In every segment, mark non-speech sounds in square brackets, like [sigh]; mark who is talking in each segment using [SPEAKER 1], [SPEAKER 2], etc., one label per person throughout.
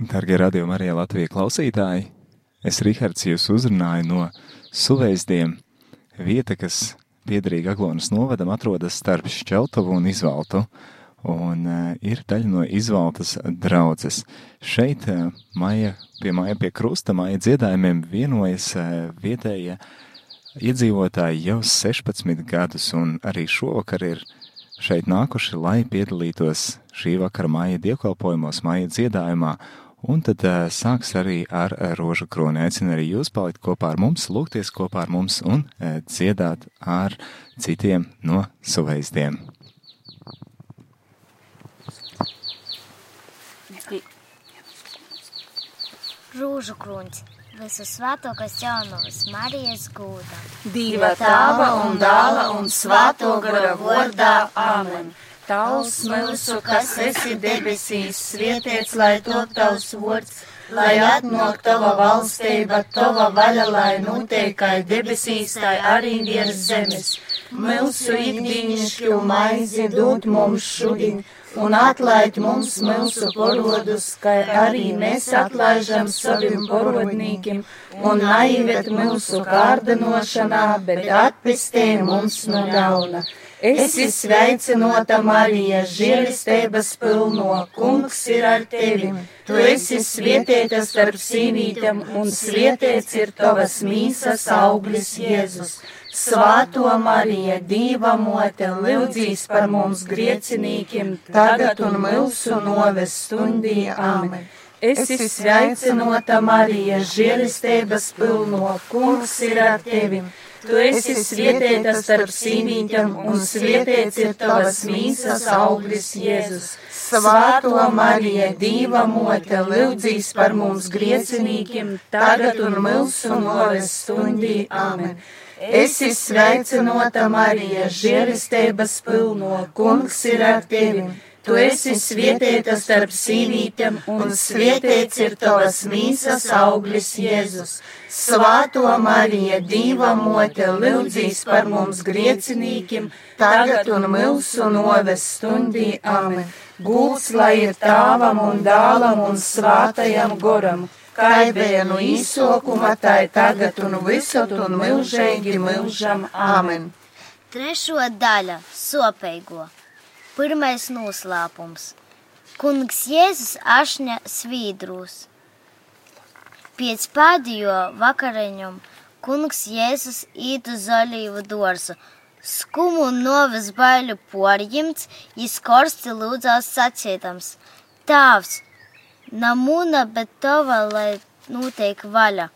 [SPEAKER 1] Dargie radījumi arī Latvijas klausītāji, es Rihards jūs uzrunāju no Suvēsdiem, vieta, kas piederīga Aglonas novadam, atrodas starp Šķeltovu un Izvaltu, un uh, ir daļa no Izvaltas draudzes. Šeit uh, maija, pie maija pie krusta, maija dziedājumiem vienojas uh, vietējie iedzīvotāji jau 16 gadus, un arī šovakar ir šeit nākuši, lai piedalītos šī vakara maija dievkalpojumos, maija dziedājumā, Un tad uh, sāks arī ar uh, rožu kroni. Aicinu arī jūs palikt kopā ar mums, lūgties kopā ar mums un uh, dziedāt ar citiem no suveizdiem.
[SPEAKER 2] Rūžu krūns, visu svētākais jaunavas Marijas gūda.
[SPEAKER 3] Dieva tāva un dāla un svēto gara vārdā. Āmen. Tavs mūsu, kas esi debesīs, svietiets, lai top tavs vārds, lai atnāk tava valstība, tava vaļa, lai notiek kā debesīs, tā arī virs zemes. Mūsu ikdienišķu maizi dod mums šodien, un atlaid mums mūsu porodus, kā arī mēs atlaižam saviem porodnīkiem, un naivet mūsu kārdinošanā, bet atpestē mums no ļauna. Esi sveicinota Marija, žēlistības pilno, kungs ir ar tevi. Tu esi svietietā starp sīvītēm, un svietiets ir tavas mīsas auglis Jēzus. Svāto Marija, Dīva mote, lūdzīs par mums griecinīkiem, tagad un mūsu noves stundī. Amen. Esi sveicinota Marija, žēlistības pilno, kungs ir ar tevi. Tu esi svietietā starp sīmītiem, un svietiets ir tavas mīsas auglis Jēzus. Svāto Marija, Dīva mote, lūdzīs par mums griecinīkiem, tagad un mūsu noves stundī. Amen. Esi sveicinota Marija, žēlistības pilno, kungs ir ar tevi. Tu esi svietietā starp sīvītēm, un svietiets ir tavas mīsas auglis Jēzus. Svāto Marija, Dīva mote, lūdzīs par mums griecinīkiem, tagad un mūsu noves stundī. Amen. Gūts lai ir tāvam un dālam un svātajam goram, kā bija no īsokuma, tā ir tagad un visot un milžīgi milžam. Amen.
[SPEAKER 2] Trešo daļa - sopeigo. Pirmais noslēpums. Kungs Jēzus ašņa svīdrūs. Pēc pēdējo vakariņum kungs Jēzus īt uz olīvu dorsu. Skumu novis baiļu porjimts, jis korsti lūdzās sacītams. Tāvs, namuna, bet tava, lai notiek vaļa.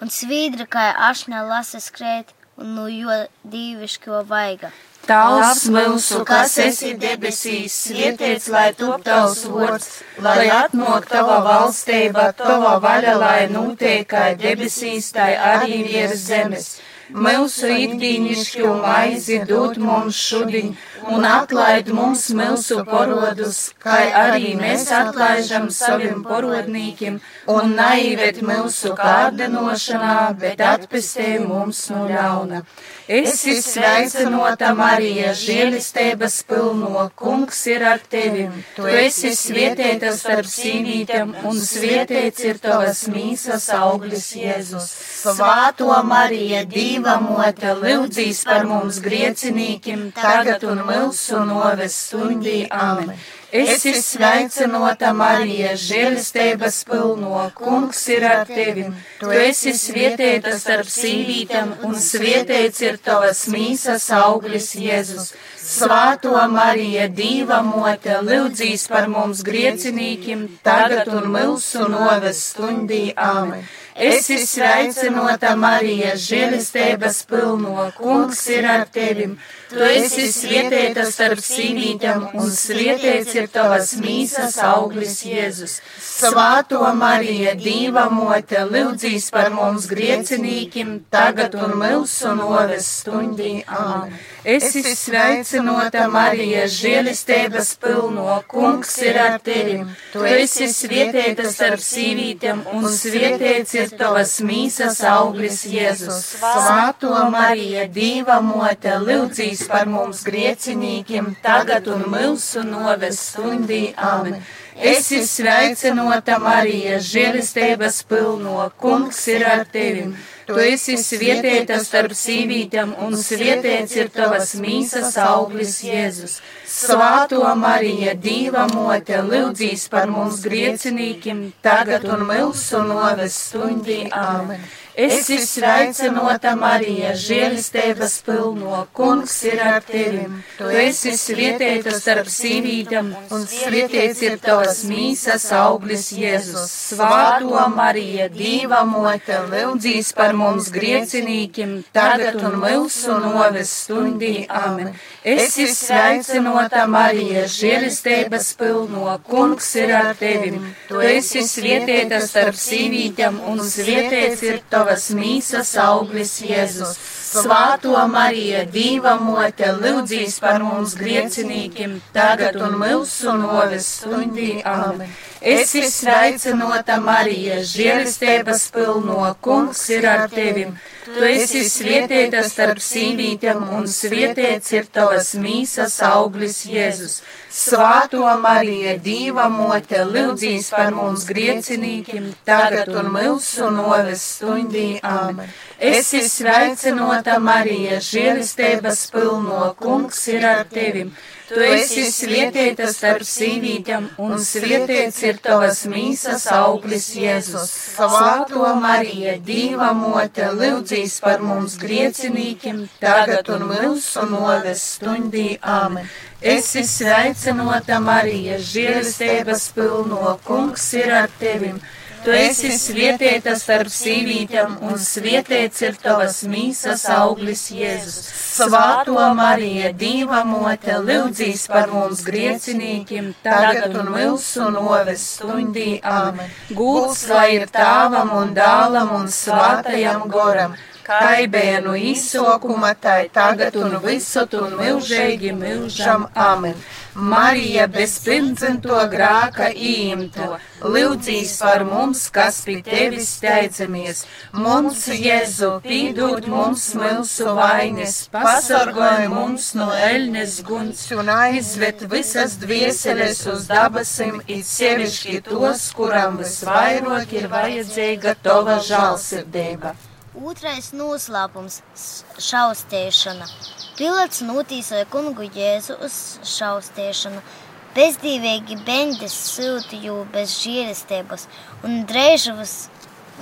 [SPEAKER 2] Un svīdra kā ašņa lasa skrēt un nu jo dīvišķo vaiga.
[SPEAKER 3] Tavs mūsu, kas esi debesīs, svietiets, lai top tavs vārds, lai atmok tava valstība, tava vaļa, lai notiek kā debesīs, tai arī virs zemes. Mūsu ikdienišķo maizi dod mums šodien, un atlaid mums mūsu porodus, kā arī mēs atlaižam saviem porodnīkiem, un naivet mūsu kārdinošanā, bet atpestē mums no ļauna. Esi sveicinota Marija, žēlistības pilno, kungs ir ar tevi. Tu esi svietietā starp sīvītēm, un svietiets ir tavas mīsas auglis Jēzus. Svāto Marija, Dīva mote, lūdzīs par mums griecinīkim, tagad un mūsu noves stundī. Amen. Esi sveicinota Marija, žēlistības pilno, kungs ir ar tevi. Tu esi svietietā starp sīvītēm, un svietiets ir tavas mīsas auglis Jēzus. Svāto Marija, Dīva mote, lūdzīs par mums griecinīkim, tagad un mūsu noves stundī. Āmen. Esi sveicinota Marija, žēlistības pilno, kungs ir ar tevi. Tu esi svietietā starp sīvītēm, un svietiets ir tavas mīsas auglis Jēzus. Svāto Marija, Dīva mote, lūdzīs par mums griecinīkim, tagad un mūsu noves stundī. Āmen. Esi sveicinota Marija, žēlistības pilno, kungs ir ar tevi. Tu esi svietietā starp sīvītēm, un svietiets ir tavas mīsas auglis Jēzus. Svāto Marija, Dīva mote, lūdzīs par mums griecinīkiem, tagad un mūsu noves stundī. Amen. Esi sveicinota Marija, žēlistības pilno, kungs ir ar tevi. Tu esi svietietā starp sīvītēm, un svietiets ir tavas mīsas auglis Jēzus. Svāto Marija, Dīva mote, lūdzīs par mums griecinīkim, tagad un mūsu noves stundī. Āmen. Esi sveicinota Marija, žēlistības pilno, kungs ir ar tevi. Tu esi svietietā starp sīvītēm, un svietiets ir tavas mīsas auglis Jēzus. Svāto Marija, Dīva mote, lūdzīs par mums griecinīkim, tagad un mūsu noves stundī. Amen. Esi sveicinota Marija, žēlistības pilno, kungs ir ar tevi. Tu esi svietietā starp sīvītēm, un svietiets ir tavas tavas mīsas auglis Jēzus. Svāto Marija, Dīva mote, lūdzīs par mums griecinīkim, tagad un mūsu noves stundī. Amen. Esi sveicinota Marija, žēlistības pilno, kungs ir ar tevi. Tu esi svietietā starp sīvītēm, un svietiets ir tavas mīsas auglis Jēzus. Svāto Marija, Dīva mote, lūdzīs par mums griecinīkim, tagad un mūsu noves stundī. Āmen. Esi sveicinota Marija, žēlistības pilno, kungs ir ar tevi. Tu esi svietietā starp sīvītēm, un svietiets ir tavas mīsas auglis Jēzus. Svāto Marija, Dīva mote, lūdzīs par mums griecinīkim, tagad un mūsu noves stundī. Āmen. Esi sveicinota Marija, žēlistības pilno, kungs ir ar tevim. Tu esi svietietā starp sīvītēm, un svietiets ir tavas mīsas auglis Jēzus. Svāto Marija, Dīva mote, lūdzīs par mums griecinīkiem, tagad un mūsu noves stundī. Āmen. Gūts lai ir tāvam un dālam un svātajam goram kaibēnu izsokuma tai tagad un visot un milžīgi milžam amen. Marija bezpirdzento grāka īmto, lūdzīs par mums, kas pie tevis steidzamies. Mums, Jēzu, pīdūt mums mūsu vainas, pasargāj mums no eļnes guns un aizved visas dvieseles uz dabasim, it sevišķi tos, kuram visvairāk ir vajadzīga tova žālsirdība.
[SPEAKER 2] Otrais noslēpums - šausmēšana. Pilats notīsoja kungu Jēzu uz šausmēšanu. Bezdīvīgi beņģis sūtīja bez žēlistības un drēžavas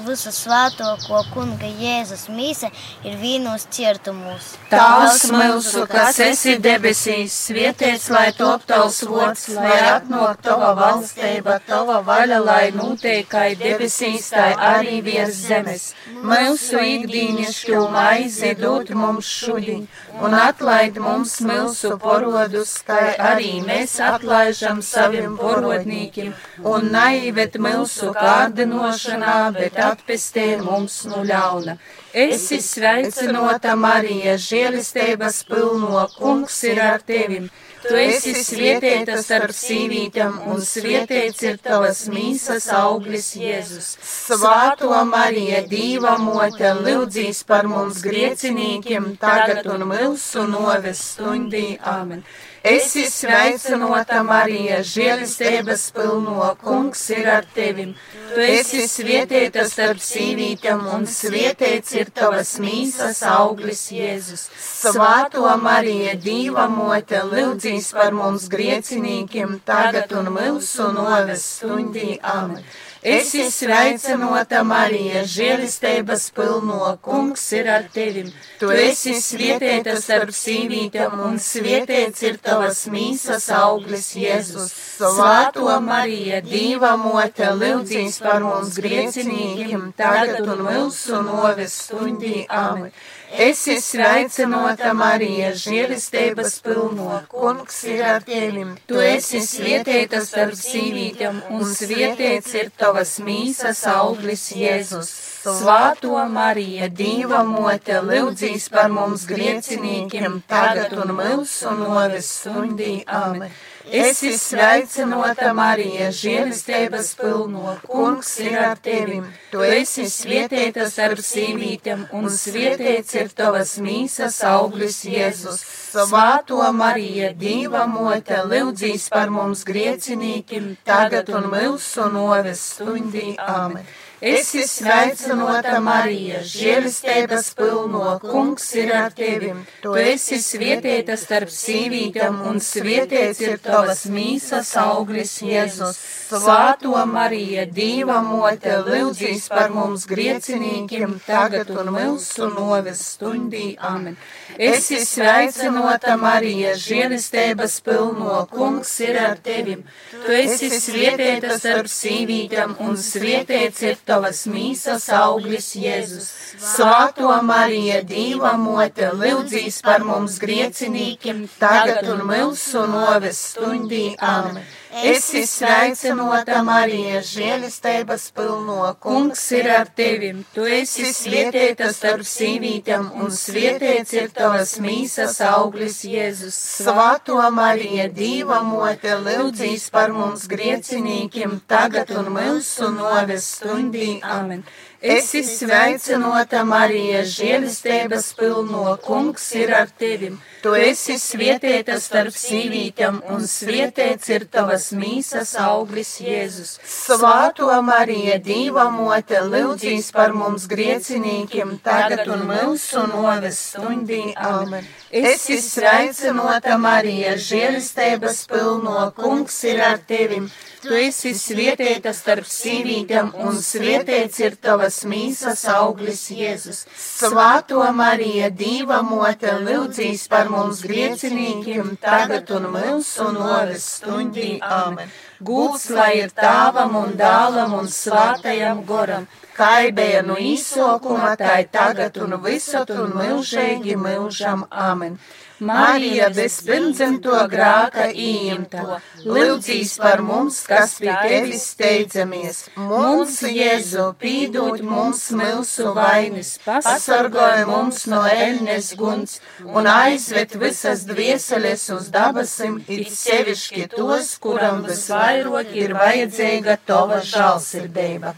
[SPEAKER 2] visu svēto, ko kunga Jēzus mīsa ir vīnos ciertumos.
[SPEAKER 3] Tās mūsu, kas esi debesīs, svietiets, lai top tavs vārds, lai atnāk tava valstība, tava vaļa, lai noteikai debesīs, tai arī virs zemes. Mūsu ikdīnišķu maizi dod mums šodien, un atlaid mums mūsu porodus, kā arī mēs atlaižam saviem porodnīkiem, un naivet mūsu kārdinošanā, bet atpestē mums no ļauna. Esi sveicinota Marija, žēlistības pilno, kungs ir ar tevim. Tu esi svietietā starp sīvītēm, un svietiets ir tavas mīsas auglis Jēzus. Svāto Marija, Dīva mote, lūdzīs par mums griecinīkiem, tagad un mūsu noves stundī. Amen. Esi sveicinota Marija, žēlistības pilno, kungs ir ar tevim. Tu esi svietietā starp sīvītēm, un svietiets ir tavas mīsas auglis Jēzus. Svāto Marija, Dīva mote, lūdzīs par mums griecinīkiem, tagad un mūsu noves stundī. Amen. Esi sveicinota Marija, žēlistības pilno, kungs ir ar tevim. Tu esi svietietā starp sīvītēm, un svietiets ir tavas mīsas auglis Jēzus. Svāto Marija, Dīva mote, lūdzīs par mums griecinīgiem, tagad un mūsu noves stundī. Amen. Esi sveicinota Marija, žēlistības pilno, kungs ir ar tevim. Tu esi svietietā starp sīvītēm, un svietiets ir tavas mīsas auglis Jēzus. Svāto Marija, Dīva mote, lūdzīs par mums griecinīkiem, tagad un mūsu noves stundī. Amen. Esi sveicinota Marija, žēlistības pilno, kungs ir ar tevim. Tu esi svietēta starp sīvītēm, un svietēts ir tavas mīsas auglis Jēzus. Svāto Marija, Dīva mote, lūdzīs par mums griecinīkim, tagad un mūsu noves stundī. Āmen. Esi sveicinota Marija, žēlistības pilno, kungs ir ar tevim. Tu esi svietēta starp sīvītēm, un svietēts ir tavas mīsas auglis Jēzus. Svāto Marija, Dīva mote, lūdzīs par mums griecinīkiem, tagad un mūsu noves stundī. Amen. Esi sveicinota Marija, žēlistības pilno, kungs ir ar tevim. Tu esi svietēta starp sīvītēm, un svietēts ir tavas mīsas auglis Jēzus. Svāto Marija, Dīva mote, lūdzīs par mums griecinīkiem, tagad un mūsu noves stundī. Amen. Esi sveicinota Marija, žēlistības pilno, kungs ir ar tevim. Tu esi svietēta starp sīvītēm, un svietēts ir tavas mīsas auglis Jēzus. Svāto Marija, Dīva mote, lūdzīs par mums griecinīkiem, tagad un mūsu noves stundī. Amen. Esi sveicinota Marija, žēlistības pilno, kungs ir ar tevim. Tu esi svietēta starp sīvītēm, un svietēts ir tavas mīsas auglis Jēzus. Svāto Marija, Dīva mote, lūdzīs par mums griecinīkiem, tagad un mūsu noves stundī. Amen. Esi sveicinota Marija, žēlistības pilno, kungs ir ar tevim. Tu esi svietēta starp sīvītēm, un svietēts ir tavas mīsas auglis Jēzus. Svāto Marija, Dīva mote, lūdzīs par mums griecinīkiem, tagad un mūsu noves stundī. Amen. Gūts lai ir tāvam un dālam un svātajam goram, kaibēja no izsokuma, tai tagad un visot un milžīgi milžam. Amen. Marija bezpirmdzimto grāka īimto, lūdzīs par mums, kas pie tevis steidzamies. Mums, Jēzu, pīdūt mums milsu vainas, pasargoja mums no elnes guns un aizved visas dvieseles uz dabasim, it sevišķi tos, kuram visvairāk ir vajadzīga tova žālsirdība.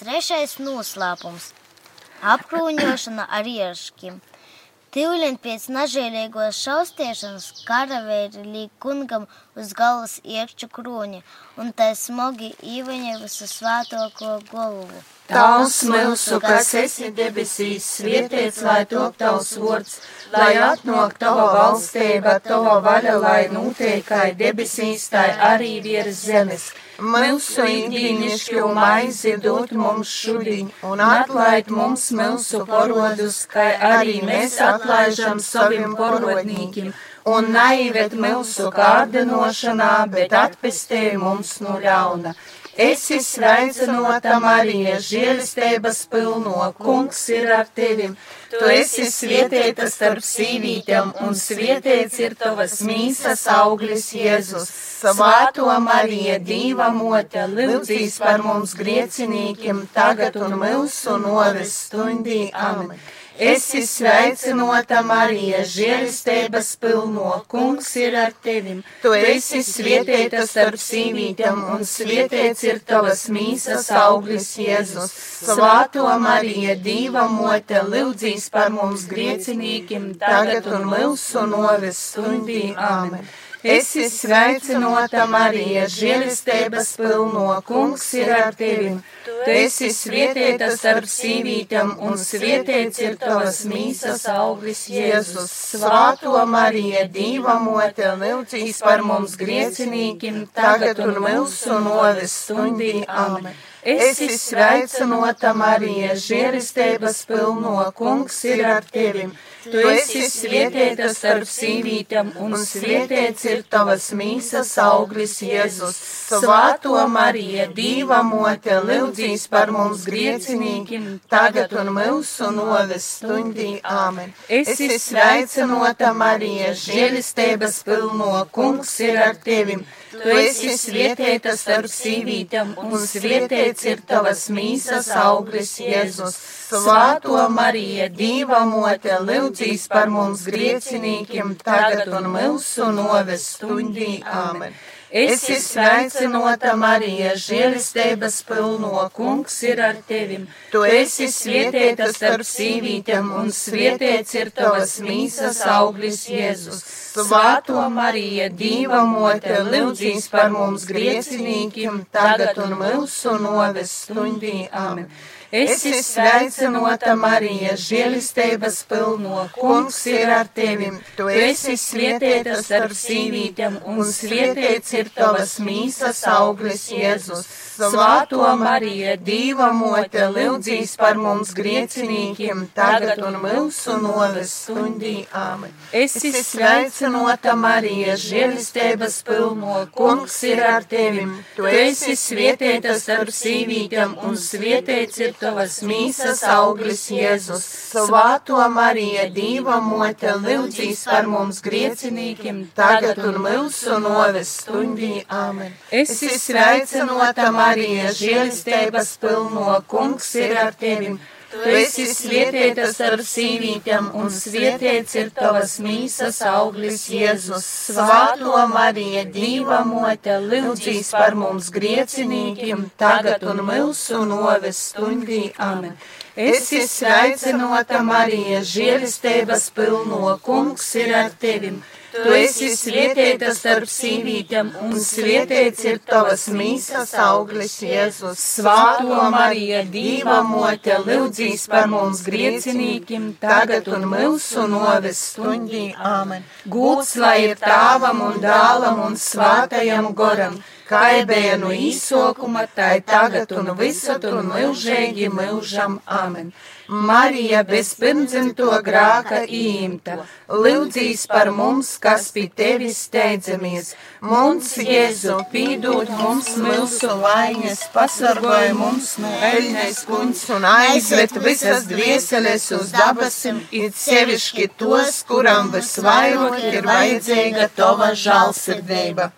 [SPEAKER 2] Trešais noslēpums - apkrūņošana ar ieškiem. Tīvļiem pēc nažēlīgos šaustiešanas karavēri līk kungam uz galvas iekšķu krūņa, un tā smogi īveņa visu svētoko golvu.
[SPEAKER 3] Tavs mūsu, kas esi debesīs, svietiets, lai top tavs vārds, lai atnāk tava valstība, tava vaļa, lai noteikai debesīs, tai arī virs zemes. Mūsu īņķīnišķu maizi dod mums šodien, un atlaid mums mūsu porodus, kā arī mēs atlaižam saviem porodnīkiem, un naivet mūsu kārdinošanā, bet atpestē mums no ļauna. Esi sveicinota Marija, žēlistības pilno, kungs ir ar tevim. Tu esi svietēta starp sīvītēm, un svietēts ir tavas mīsas auglis Jēzus. Svāto Marija, Dīva mote, lūdzīs par mums griecinīkiem, tagad un mūsu noves stundī. Amen. Esi sveicinota Marija, žēlistības pilno, kungs ir ar tevim. Tu esi svietēta starp sīvītēm, un svietēts ir tavas mīsas auglis Jēzus. Svāto Marija, Dīva mote, lūdzīs par mums griecinīkim, tagad un mūsu noves stundī. Amen. Esi sveicinota Marija, žēlistības pilno, kungs ir ar tevim. Tu esi svietēta starp sīvītēm, un svietēts ir tavas mīsas auglis Jēzus. Svāto Marija, Dīva mote, lūdzīs par mums griecinīkim, tagad un mūsu noves stundī. Amen. Esi sveicinota Marija, žēlistības pilno, kungs ir ar tevim. Tu esi svietēta starp sīvītēm, un svietēts ir tavas mīsas auglis Jēzus. Svāto Marija, Dīva mote, lūdzīs par mums griecinīkiem, tagad un mūsu noves stundī. Āmen. Esi sveicinota Marija, žēlistības pilno, kungs ir ar tevim. Tu esi svietietā starp sīvītēm, un svietiets ir tavas mīsas auglis, Jēzus. Svāto Marija, Dīva mote, lūdzīs par mums griecinīkiem, tagad un mūsu noves stundī. Āmen. Esi sveicinota Marija, žēlistības pilno, kungs ir ar tevim. Tu esi svietietā starp sīvītēm, un svietiets ir tavas mīsas auglis Jēzus. Svāto Marija, Dīva mote, lūdzīs par mums griecinīkiem, tagad un mūsu noves stundī. Āmen. Esi sveicinota Marija, žēlistības pilno, kungs ir ar tevim. Tu esi svietietā starp sīvītēm, un svietiets ir tavas mīsas auglis Jēzus. Svāto Marija, Dīva mote, lūdzīs par mums griecinīkiem, tagad un mūsu noves stundī. Āmen. Esi sveicinota Marija, žēlistības pilno, kungs ir ar tevim. Tu esi svietietā starp sīvītēm, un svietiets ir tavas mīsas auglis Jēzus. Svāto Marija, Dīva mote, lūdzīs par mums griecinīkiem, tagad un mūsu noves stundī. Āmen. Esi sveicinota Marija, žēlistības pilno, kungs ir ar tevim. Tu esi svietietā starp sīvītēm, un svietiets ir tavas mīsas auglis Jēzus. Svāto Marija, Dīva mote, lūdzīs par mums griecinīkiem, tagad un mūsu noves stundī. Amen. Esi sveicinota Marija, žēlistības pilno, kungs ir ar tevim. Tu esi svietietā starp sīvītēm, un svietiets ir tavas mīsas auglis Jēzus. Svāto Marija, Dīva mote, lūdzīs par mums griecinīkim, tagad un mūsu noves stundī. Āmen. Gūts lai ir tāvam un dālam un svātajam goram kaibēja no īsokuma, tai tagad un visat un milžēgi milžam amen. Marija bez pirmdzimto grāka īmta, lūdzīs par mums, kas pie tevis steidzamies. Mums, Jēzu, pīdot mums mūsu vainas, pasargoja mums no eļņais kungs un aizved visas dvieseles uz dabasim, it sevišķi tos, kuram visvairāk ir vajadzīga tova žālsirdība.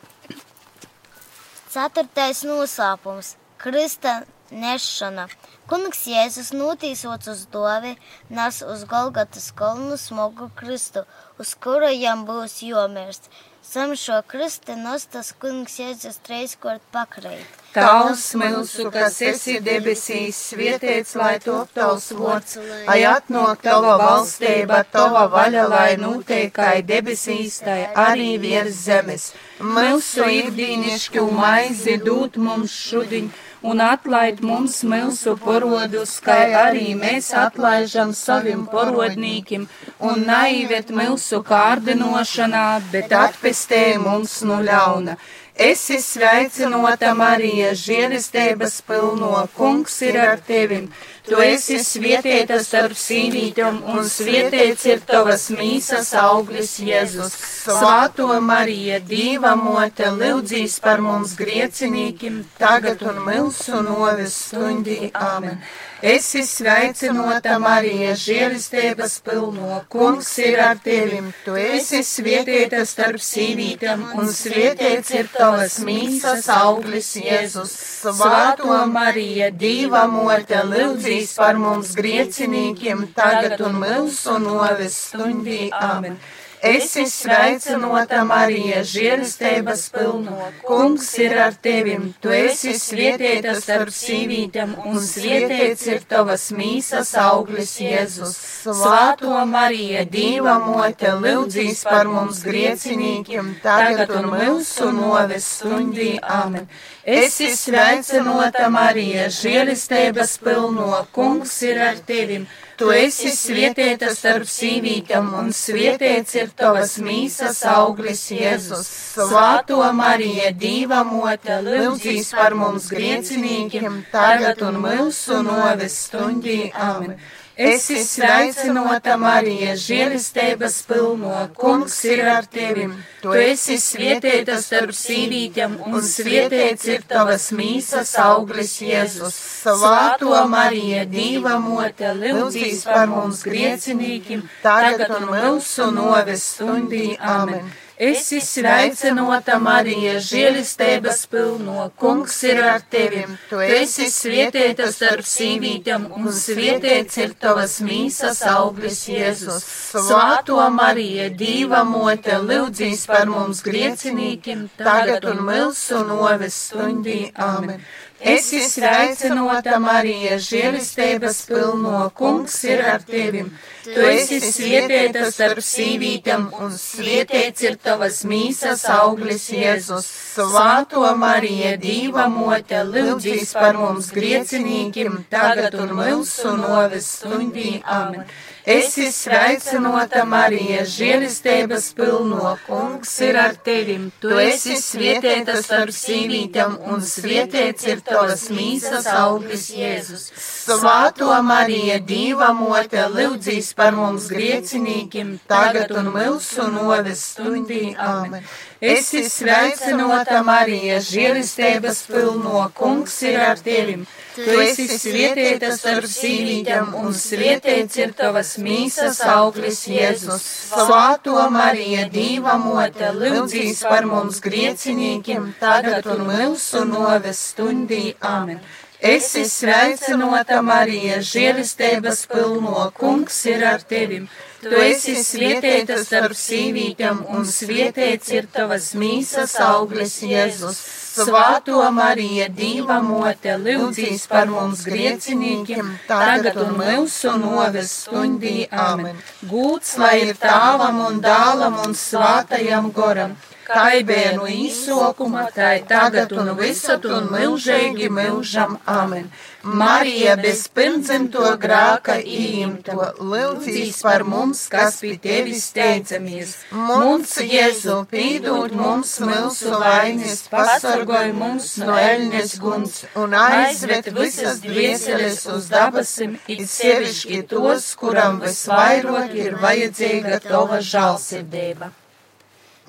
[SPEAKER 2] Ceturtais noslēpums - Krista nešana. Kungs Jēzus notīsots uz dovi, nes uz Golgatas kolnu smogu kristu, uz kura jam būs jomirst. Sam šo kristi nostas kungs Jēzus treizkort pakreit.
[SPEAKER 3] Tavs mūsu, kas esi debesīs, svietiets, lai top tavs vārds, lai atnāk tava valstība, tava vaļa, lai noteikai debesīs, tai arī virs zemes. Mūsu ikdīnišķu maizi dūt mums šudiņ un atlaid mums mūsu porodus, kā arī mēs atlaižam saviem porodnīkim, un naivet mūsu kārdinošanā, bet atpestē mums no ļauna. Esi sveicinota Marija, žēlistības pilno, kungs ir ar tevim. Tu esi svietietā starp sīvītēm, un svietiets ir tavas mīsas auglis Jēzus. Svāto Marija, Dīva mote, lūdzīs par mums griecinīkim, tagad un mūsu novis stundī. Āmen. Esi sveicinota Marija, žēlistības pilno, kungs ir ar tevim. Tu esi svietietā starp sīvītēm, un svietiets ir tavas mīsas auglis Jēzus. Svāto Marija, Dīva mote, lūdzīs par mums griecinīkiem, tagad un mūsu noves stundī. Āmen. Esi sveicinota Marija, žēlistības pilno, kungs ir ar tevim, tu esi svietietā starp sīvītēm, un svietiets ir tavas mīsas auglis Jēzus. Svāto Marija, Dīva mote, lūdzīs par mums griecinīkiem, tagad un mūsu noves stundī. Amen. Esi sveicinota Marija, žēlistības pilno, kungs ir ar tevim. Tu esi svietietā starp sīvītēm, un svietiets ir tavas mīsas auglis Jēzus. Svāto Marija, Dīva mote, lūdzīs par mums griecinīkiem, tagad un mūsu noves stundī. Amen. Esi sveicinota Marija, žēlistības pilno, kungs ir ar tevim. Tu esi svietietā starp sīvītēm, un svietiets ir tavas mīsas auglis Jēzus. Svāto Marija, Dīva mote, lūdzīs par mums griecinīkim, tagad un mūsu noves stundī. Amen. Esi sveicinota Marija, žēlistības pilno, kungs ir ar tevim. Tu esi svietēta starp sīvītēm, un svietēts ir tavas mīsas auglis Jēzus. Svāto Marija, Dīva mote, lūdzīs par mums griecinīkiem, tagad un milsu noves stundī. Amen. Esi sveicinota Marija, žēlistības pilno, kungs ir ar tevim. Tu esi svietēta starp sīvītēm, un svietēts ir tavas mīsas auglis Jēzus. Svāto Marija, Dīva mote, lūdzīs par mums griecinīkim, tagad un milsu noves stundī. Amen. Esi sveicinota Marija, žēlistības pilno, kungs ir ar tevim. Tu esi svietēta starp sīvītēm, un svietēts ir tavas mīsas auglis Jēzus. Svāto Marija, Dīva mote, lūdzīs par mums griecinīkim, tagad un milsu noves stundī. Amen. Esi sveicinota Marija, žēlistības pilno, kungs ir ar tevim. Tu esi svietēta starp sīvītēm, un svietēts ir tavas mīsas auglis Jēzus. Svāto Marija, Dīva mote, lūdzīs par mums griecinīkiem, tagad un milsu noves stundī. Amen. Esi sveicinota Marija, žēlistības pilno, kungs ir ar tevim. Tu esi svietēta starp sīvītēm, un svietēts ir tavas mīsas auglis Jēzus. Svāto Marija, Dīva mote, lūdzīs par mums griecinīkiem, tagad un mūsu noves stundī. Amen. Gūts lai ir tāvam un dālam un svātajam goram, kaibēnu īsokuma, tai tagad un visat un milžīgi milžam. Amen. Marija bez pirmdzimto grāka īimto, lūdzīs par mums, kas pie tevis steidzamies. Mums, Jēzu, pīdūt mums milzu vainas, pasargoj mums no eļņas guns un aizved visas dvieseles uz dabasim, it sevišķi tos, kuram visvairāk ir vajadzīga tava žālsirdība.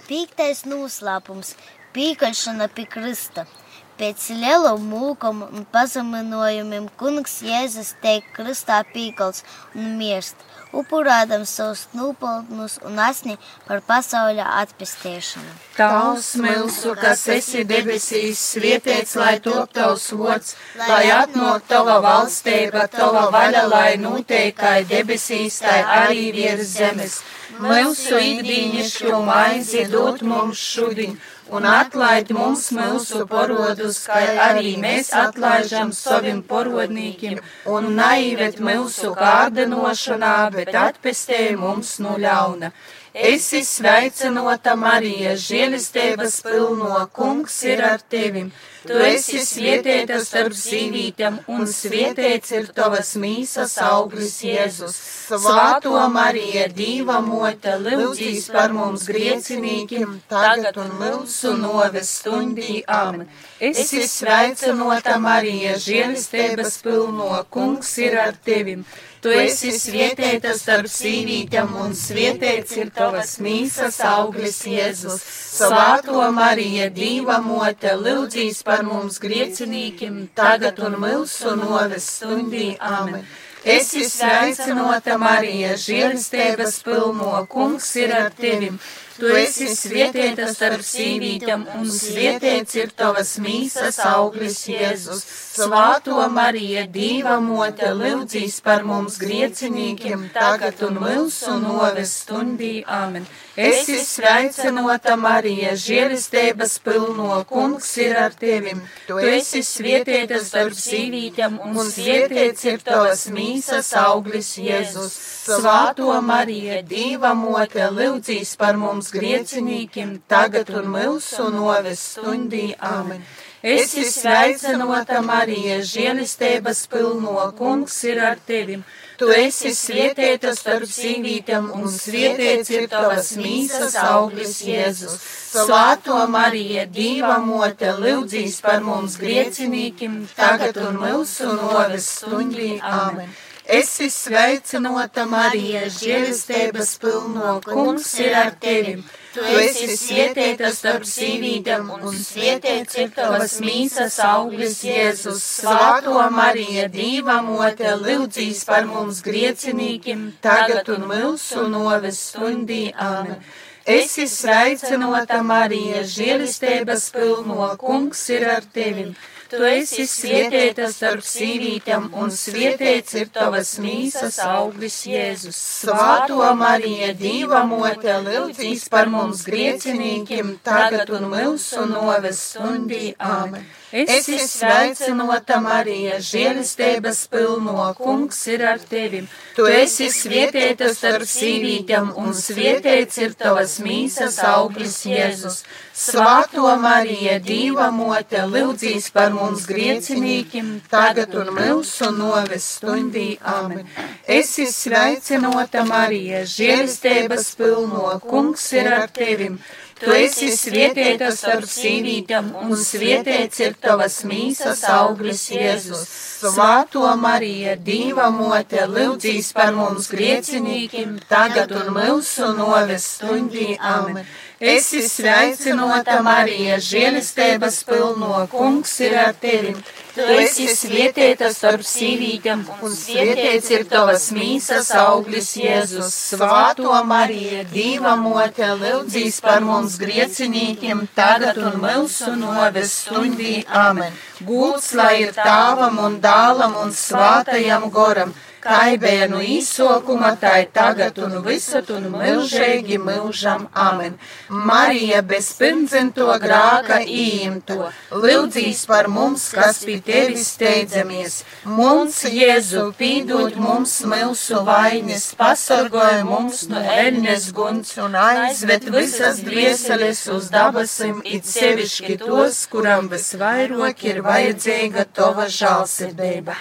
[SPEAKER 2] Pīktais noslēpums - pīkaļšana pie krista. Pēc lielu mūkumu un pazeminojumiem kungs Jēzus teik kristā pīkals un mirst, upurādams savus nopelnus un asni par pasauļa atpestēšanu.
[SPEAKER 3] Tavs milzu, kas esi debesīs, svietiets, lai top tavs vots, lai atnāk tava valstība, tava vaļa, lai noteikai debesīs, tai arī virs zemes. Mūsu ikdīnišķo maizi dot mums šodien un atlaid mums mūsu porodus, kā arī mēs atlaižam saviem porodnīkiem, un naivet mūsu kārdinošanā, bet atpestē mums no ļauna. Esi sveicinota Marija, žēlistības pilno, kungs ir ar tevim. Tu esi svietēta starp sīvītēm, un svietēts ir tavas mīsas auglis Jēzus. Svāto Marija, Dīva mote, lūdzīs par mums griecinīkiem, tagad un mūsu noves stundī. Amen. Esi sveicinota Marija, žēlistības pilno, kungs ir ar tevim. Tu esi svietēta starp sīvītēm, un svietēts ir tavas mīsas auglis Jēzus. Svāto Marija, Dīva mote, lūdzīs par mums griecinīkiem, tagad un mūsu noves stundī. Amen. Esi sveicinota Marija, žēlistības pilno, kungs ir ar tevim. Tu esi svietēta starp sīvītēm, un svietēts ir tavas mīsas auglis Jēzus. Svāto Marija, Dīva mote, lūdzīs par mums griecinīkiem, tagad un mūsu noves stundī. Amen. Esi sveicinota Marija, žēlistības pilno, kungs ir ar tevim. Tu esi svietēta starp sīvītēm, un svietēts ir tavas mīsas auglis Jēzus. Svāto Marija, Dīva mote, lūdzīs par mums griecinīkiem, tagad un mūsu noves stundī. Amen. Esi sveicinota Marija, žēlistības pilno, kungs ir ar tevim. Tu esi svietēta starp sīvītēm, un svietēts ir tavas mīsas auglis Jēzus. Svāto Marija, Dīva mote, lūdzīs par mums griecinīkim, tagad un mūsu noves stundī. Amen. Esi sveicinota Marija, žēlistības pilno, kungs ir ar tevim. Tu esi svietēta starp sīvītēm, un svietēts ir tavas mīsas auglis Jēzus. Svāto Marija, Dīva mote, lūdzīs par mums griecinīkim, tagad un mūsu noves stundī. Amen. Esi sveicinota Marija, žēlistības pilno, kungs ir ar tevi. Tu esi svietēta starp sīvītēm, un svietēts ir tavas mīsas auglis Jēzus. Svāto Marija, Dīva mote, lūdzīs par mums griecinīkiem, tagad un mūsu noves stundī. Āmen. Esi sveicinota Marija, žēlistības pilno, kungs ir ar tevi. Tu esi svietēta starp sīvītēm, un svietēts ir tavas mīsas auglis Jēzus. Svāto Marija, Dīva mote, lūdzīs par mums griecinīkim, tagad un mūsu noves stundī. Amen. Esi sveicinota Marija, žēlistības pilno, kungs ir ar tevi. Tu esi svietēta starp sīvītām, un svietēts ir tavas mīsas auglis Jēzus. Svāto Marija, Dīva mote, lūdzīs par mums griecinīkim, tagad un mūsu noves stundī. Amen. Esi sveicinota Marija, žēlistības pilno, kungs ir ar tevi. Tu esi svietēta starp sīvītām, un svietēts ir tavas mīsas auglis Jēzus. Svāto Marija, Dīva mote, lūdzīs par mums griecinīkiem, tagad un mūsu noves stundī. Amen. Gūts lai ir tāvam un dālam un svātajam goram kaibēnu izsokuma, tai tagad un visat un milžīgi milžam. Amen. Marija bez pirmdzimto grāka īimto, lūdzīs par mums, kas pie tevis steidzamies. Mums, Jēzu, pīdot mums milsu vainas, pasargoja mums no eļņas guns un aizved visas dvieseles uz dabasim, it sevišķi tos, kuram visvairāk ir vajadzīga tova žālsirdība.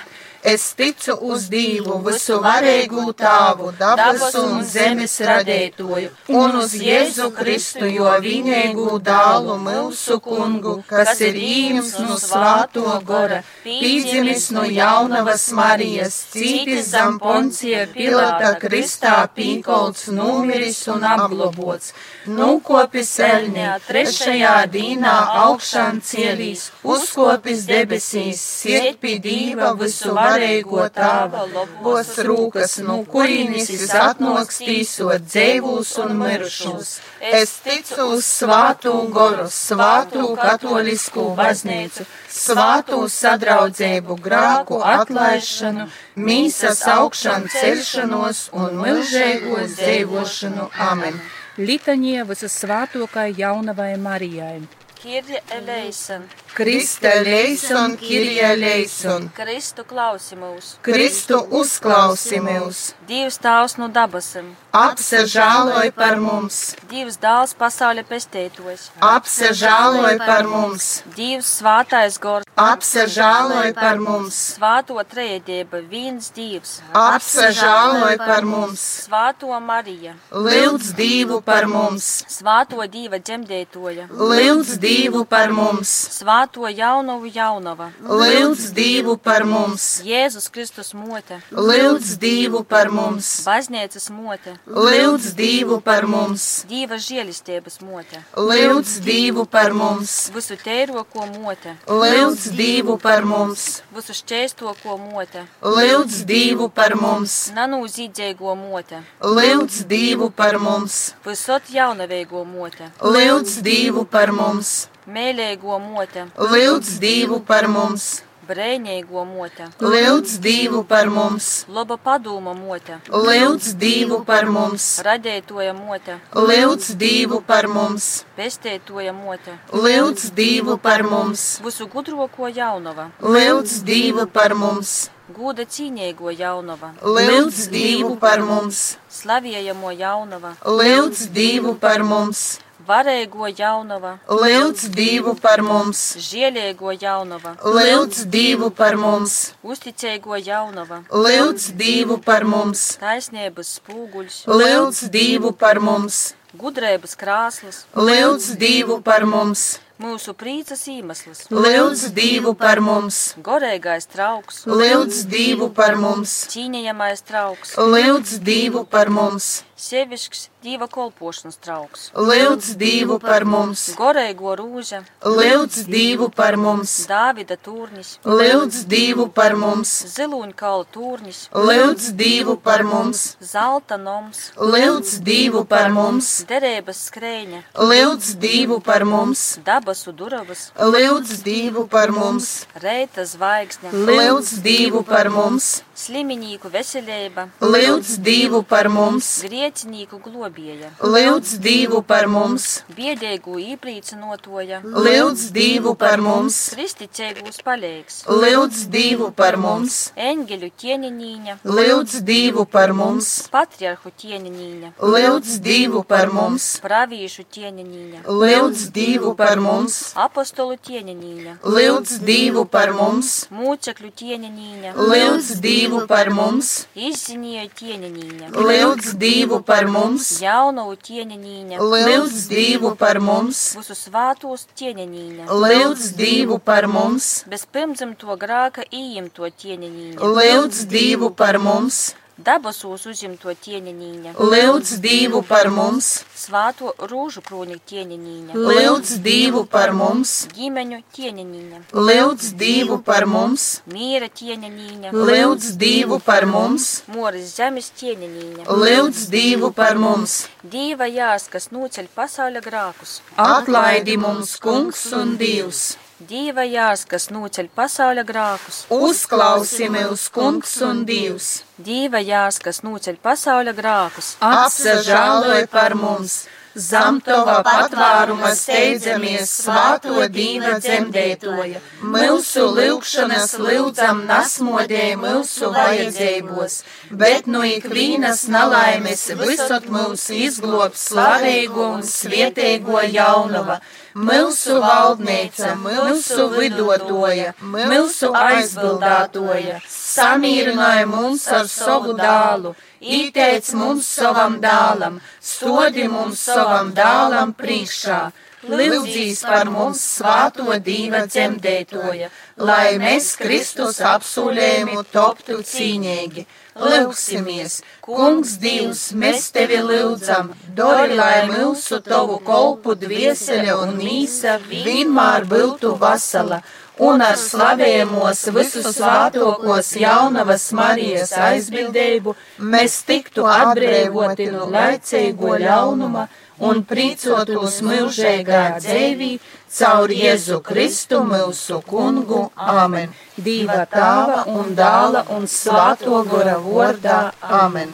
[SPEAKER 3] Es ticu uz Dievu, visu varēgu tāvu, dabas un zemes radētoju, un uz Jēzu Kristu, jo vienīgu dālu mūsu kungu, kas ir īms no svāto gora, pīdzimis no jaunavas Marijas, cītis zem poncija pilata Kristā pīkolts, numiris un apglobots, nukopis elnē, trešajā dīnā augšām cielīs, uzkopis debesīs, siet pie Dieva visu varēgu varēgo tāva labos rūkas, no kurienes es atnokstīsot dzēvūs un mirušus. Es ticu uz svātu goru, svātu katolisku baznīcu, svātu sadraudzēbu, grāku atlaišanu, mīsas augšanu, celšanos un milžēgo dzēvošanu. Amen.
[SPEAKER 4] Litanie visasvātokai jaunavai Marijai.
[SPEAKER 5] Kirja eleison.
[SPEAKER 3] Krista eleison, Kirja eleison.
[SPEAKER 5] Kristu klausi mūs.
[SPEAKER 3] Kristu uzklausi mūs.
[SPEAKER 5] Dievs tavs no dabasim.
[SPEAKER 3] Apsežāloj par mums.
[SPEAKER 5] Dievs dāls pasaules pestētojs.
[SPEAKER 3] Apsežāloj par mums.
[SPEAKER 5] Dievs svātais gors.
[SPEAKER 3] Apsežāloj par mums.
[SPEAKER 5] Svāto trejdieba viens Dievs.
[SPEAKER 3] Apsežāloj par mums.
[SPEAKER 5] Svāto Marija.
[SPEAKER 3] Lūdz Dievu par mums.
[SPEAKER 5] Svāto Dieva dzemdētoja.
[SPEAKER 3] Lūdz Dievu par mums.
[SPEAKER 5] Svāto jaunavu jaunava.
[SPEAKER 3] Lūdz Dievu par mums.
[SPEAKER 5] Jēzus Kristus mote.
[SPEAKER 3] Lūdz Dievu par mums.
[SPEAKER 5] Baznīcas mote.
[SPEAKER 3] Lūdz Dievu par mums.
[SPEAKER 5] Dieva žēlistības mote.
[SPEAKER 3] Lūdz Dievu par mums.
[SPEAKER 5] Visu teiroko mote.
[SPEAKER 3] Lūdz Dievu par mums.
[SPEAKER 5] Visu šķēstoko mote.
[SPEAKER 3] Lūdz Dievu par mums.
[SPEAKER 5] Nanūzīdzīgo mote.
[SPEAKER 3] Lūdz Dievu par mums.
[SPEAKER 5] Visot jaunavēgo mote.
[SPEAKER 3] Lūdz Dievu par mums.
[SPEAKER 5] Mēlēgo mote.
[SPEAKER 3] Lūdz Dievu par mums.
[SPEAKER 5] Brēņēgo mote.
[SPEAKER 3] Lūdz Dievu par mums.
[SPEAKER 5] Laba padoma mote.
[SPEAKER 3] Lūdz Dievu par mums.
[SPEAKER 5] Radētoja mote.
[SPEAKER 3] Lūdz Dievu par mums.
[SPEAKER 5] Pestētoja mote.
[SPEAKER 3] Lūdz Dievu par mums.
[SPEAKER 5] Visu gudroko jaunava.
[SPEAKER 3] Lūdz Dievu par mums.
[SPEAKER 5] Gūda cīņēgo jaunava.
[SPEAKER 3] Lūdz Dievu par mums.
[SPEAKER 5] Slaviejamo jaunava.
[SPEAKER 3] Lūdz Dievu par mums.
[SPEAKER 5] Varēgo jaunava.
[SPEAKER 3] Lūdz Dievu par mums.
[SPEAKER 5] Žielēgo jaunava.
[SPEAKER 3] Lūdz Dievu par mums.
[SPEAKER 5] Uzticēgo jaunava.
[SPEAKER 3] Lūdz Dievu par mums.
[SPEAKER 5] Taisnības spūguļs.
[SPEAKER 3] Lūdz Dievu par mums.
[SPEAKER 5] Gudrības krāslas.
[SPEAKER 3] Lūdz Dievu par mums.
[SPEAKER 5] mūsu prīcas iemesls,
[SPEAKER 3] lūdz Dievu par mums,
[SPEAKER 5] gorīgais trauks,
[SPEAKER 3] lūdz Dievu par mums,
[SPEAKER 5] cīņējamais trauks,
[SPEAKER 3] lūdz Dievu par mums,
[SPEAKER 5] sievišķs dieva kolpošanas trauks,
[SPEAKER 3] lūdz Dievu par mums,
[SPEAKER 5] gorīgo rūža,
[SPEAKER 3] lūdz Dievu par mums,
[SPEAKER 5] Dāvida tūrnis,
[SPEAKER 3] lūdz Dievu par mums,
[SPEAKER 5] ziluņkaula tūrnis,
[SPEAKER 3] lūdz Dievu par mums,
[SPEAKER 5] zelta noms,
[SPEAKER 3] lūdz Dievu par mums,
[SPEAKER 5] derības skrēņa,
[SPEAKER 3] lūdz Dievu par mums,
[SPEAKER 5] dabasu duravas,
[SPEAKER 3] lūdz Dievu par mums,
[SPEAKER 5] reita zvaigzne,
[SPEAKER 3] lūdz Dievu par mums,
[SPEAKER 5] sliminīku veselība,
[SPEAKER 3] lūdz Dievu par mums,
[SPEAKER 5] griecinīku globieja,
[SPEAKER 3] lūdz Dievu par mums,
[SPEAKER 5] biedēgu īprīcinotoja,
[SPEAKER 3] lūdz Dievu par mums,
[SPEAKER 5] kristicēgus palīgs,
[SPEAKER 3] lūdz Dievu par mums,
[SPEAKER 5] eņģeļu ķieninīņa,
[SPEAKER 3] lūdz Dievu par mums,
[SPEAKER 5] patriarhu ķieninīņa,
[SPEAKER 3] lūdz Dievu par mums,
[SPEAKER 5] pravīšu ķieninīņa,
[SPEAKER 3] lūdz Dievu par mums,
[SPEAKER 5] apostolu ķieninīņa,
[SPEAKER 3] lūdz Dievu par mums,
[SPEAKER 5] mūcekļu ķieninīņa,
[SPEAKER 3] lūdz Dievu par mums,
[SPEAKER 5] izzinieju ķieninīņa,
[SPEAKER 3] lūdz Dievu par mums,
[SPEAKER 5] jaunavu ķieninīņa,
[SPEAKER 3] lūdz Dievu par mums,
[SPEAKER 5] visu svātos ķieninīņa,
[SPEAKER 3] lūdz Dievu par mums,
[SPEAKER 5] bez pirmdzimto grāka ījimto ķieninīņa,
[SPEAKER 3] lūdz Dievu par mums,
[SPEAKER 5] dabasūs uzimto ķieninīņa,
[SPEAKER 3] lūdz Dievu par mums,
[SPEAKER 5] svāto rūžu krūni ķieninīņa,
[SPEAKER 3] lūdz Dievu par mums,
[SPEAKER 5] ģimeņu ķieninīņa,
[SPEAKER 3] lūdz Dievu par mums,
[SPEAKER 5] mīra ķieninīņa,
[SPEAKER 3] lūdz Dievu par mums,
[SPEAKER 5] moras zemes ķieninīņa,
[SPEAKER 3] lūdz Dievu par mums,
[SPEAKER 5] dīva jās, kas nūceļ pasaules grākus,
[SPEAKER 3] atlaidi mums, Kungs un Dievs,
[SPEAKER 5] dīva jās, kas nūceļ pasaules grākus,
[SPEAKER 3] uzklausi mūs, Kungs un Dievs,
[SPEAKER 5] dīva jās, kas nūceļ pasaules grākus,
[SPEAKER 3] apsažāloj par mums, zem tava patvāruma steidzamies svāto dīva dzemdētoja, mūsu lūgšanas lūdzam nasmodē mūsu vajadzībos, bet no ikvīnas nalaimes visot mūs izglob slavīgo un svietēgo jaunava, mūsu valdnīca, mūsu vidotoja, mūsu aizbildātoja, samīrināja mums ar savu dālu, Īteic mums savam dālam, stodi mums savam dālam priekšā, lūdzīs par mums svāto dīva dzemdētoja, lai mēs Kristus apsūlējumu toptu cīņīgi. Lūksimies, Kungs Dievs, mēs tevi lūdzam, dori, lai mūsu tavu kolpu dvieseļa un mīsa vienmēr būtu vasala un ar slavējumos visus svātokos jaunavas Marijas aizbildību mēs tiktu atbrīvoti no laicīgo ļaunuma un prīcotos mūžīgā dzīvī caur Jēzu Kristu mūsu kungu. Āmen. Dieva tāva un dāla un svāto gora vārdā. Āmen.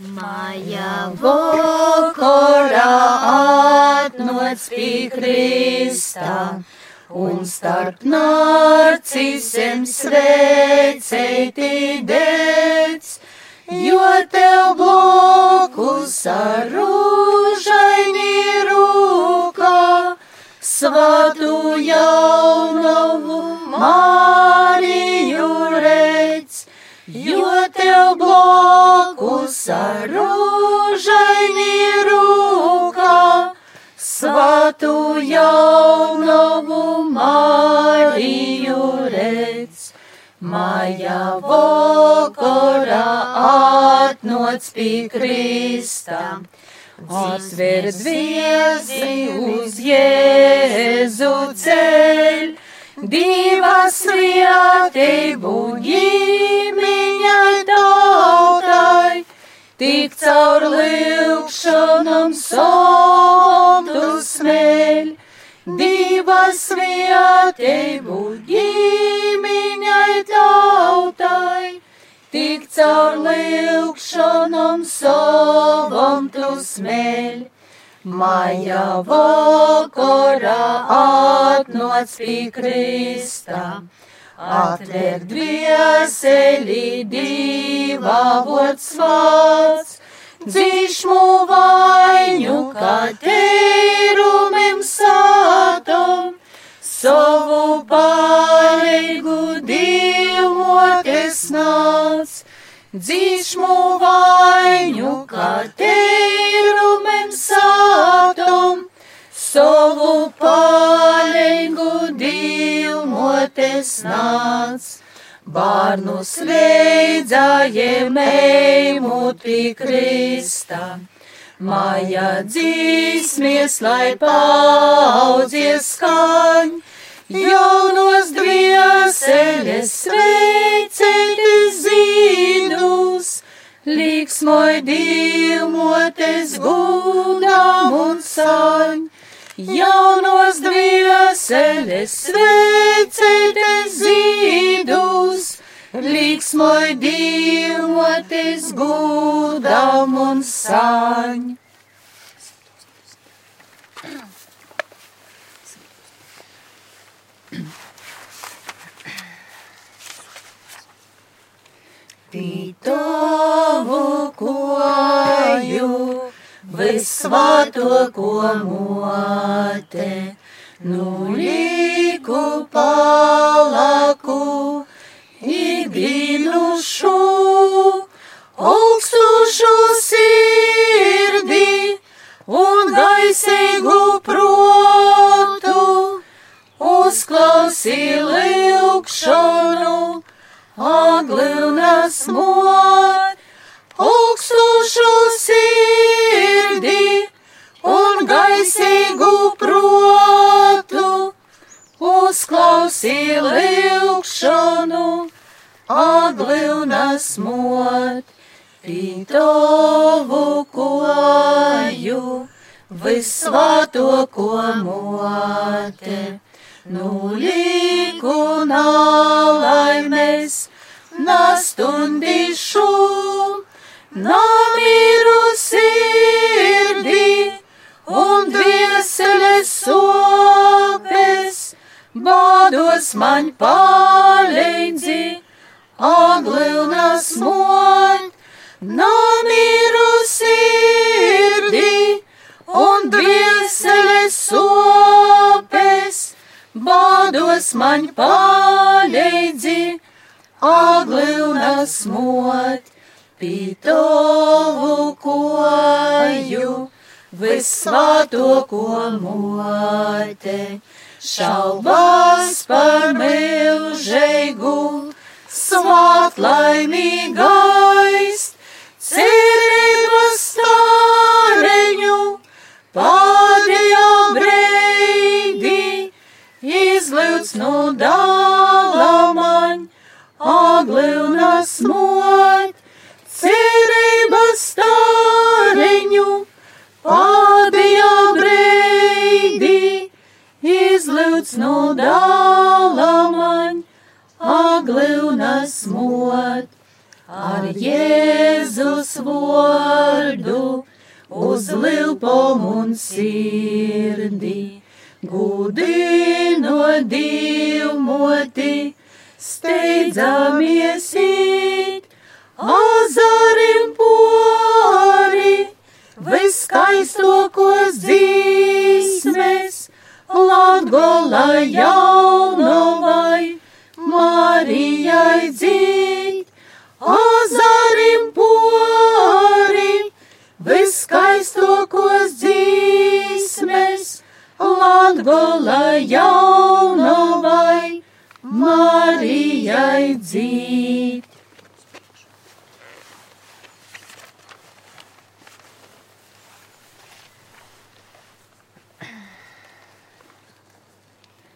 [SPEAKER 2] Maja
[SPEAKER 3] Vakarā atnoc pie Krista, un starp narcisiem sveicēti dēc, jo tev blokus ar rūžaini rūkā, svatu jaunavu Mariju redz, jo tev blokus ar rūžaini rūkā, svatu jaunavu Mariju redz. Maja vakarā atnoc pie Krista, atver dviesi uz Jēzu ceļ, divas vietību ģimiņai tautai, tik caur lūkšanam somtu smēļ, divas vietību ģimiņai tautai, tik caur lūkšanam somtu smēļ. Maja vakarā atnoc pie Krista, atver dvieseli divā vots vārds, dzīšmu vainu, kā teirumim sātam, savu palīgu dievoties nāc, dzīšmu vainu, kā teirumem sātum, savu palīgu dievoties nāc. Bārnus leidzājiem ejmut pie Krista. Māja dzīsmies, lai paudzies skaņ, jaunos dvieseles sveicēti zīdus, līksmoj dīmotes gudam un saņ, jaunos dvieseles sveicēti zīdus, līksmoj dīmotes gudam un saņ. Pītovu koju, visvāto ko mote, nu liku palaku, igrinušu, augstušu sirdī un gaisīgu protu, uzklausī lūkšanu aglinas mot, augstušu sirdī un gaisīgu protu, uzklausī lūkšanu, aglinas mot, pītovu koju, visvāto ko mote. Nu liku nalaimes, nastundīšu, namiru sirdī un dvieseles sopes, bādos man palīdzi, aglilnas bādos man palīdzi, aglilnas mot, pītovu koju, visvāto ko mote, šaubās par milžēgu, svāt laimīgais, cerības stāreņu, pādējā no dāla man, aglilnas mot, cerības stāreņu, pādējā breidī, izlūdz no dāla man, aglilnas mot, ar Jēzus vārdu uz lilpom un sirdī gudino divmoti, steidzamies īt, azarim pori, viskaistokos dzīsmes, Latgola jaunovai, Marijai dzīt, azarim pori, viskaistokos dzīsmes, Latgola jaunovai, Marijai dzīt.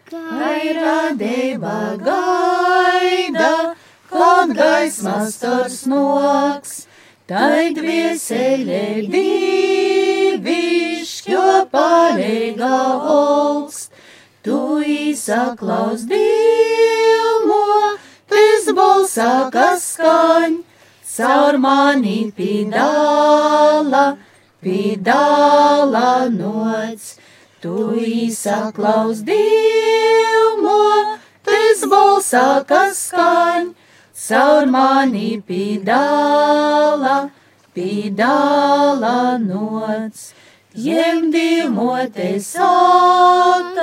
[SPEAKER 3] Gairadība gaida, kad gaismas tors noks, tai dvieseļē divišķo pareiga augst, tu īsaklaus dievo, tis balsā, kas skaņ, caur mani pidāla, pidāla nots. Tu īsaklaus dievo, tis balsā, kas skaņ, caur mani pidāla, pidāla nots. Jemdīmoties attālu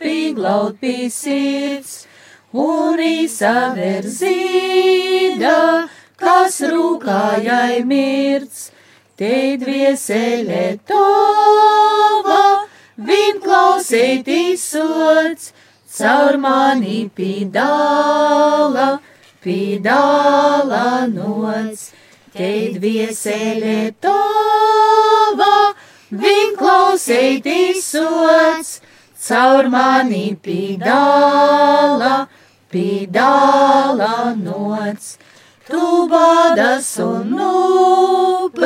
[SPEAKER 3] piglaut pie sirds, un īsaver zīda, kas rūkājai mirds, te dvieselē tova, vien klausētīs sots, caur mani pīdāla, pīdāla nots, te dvieselē tova, vien klausētīs sots, caur mani pīdāla, pīdāla nots. Tu badas un nupildas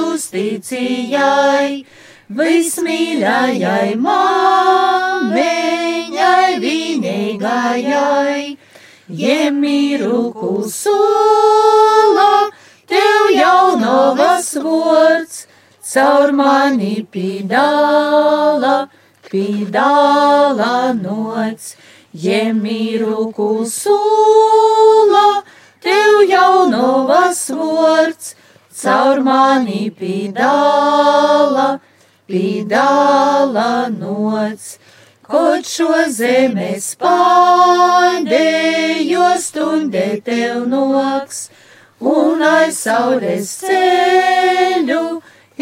[SPEAKER 3] uzticījai, vismīļājai māmiņai vienīgajai. Jemiru kusula, tev jaunovas vārds, caur mani pīdāla, pīdāla nots. Jemiru kusula, tev jaunovas vārds, caur mani pīdāla, pīdāla nots. Kaut šo zemes pārdējo stundē tev noks, un aiz saures ceļu,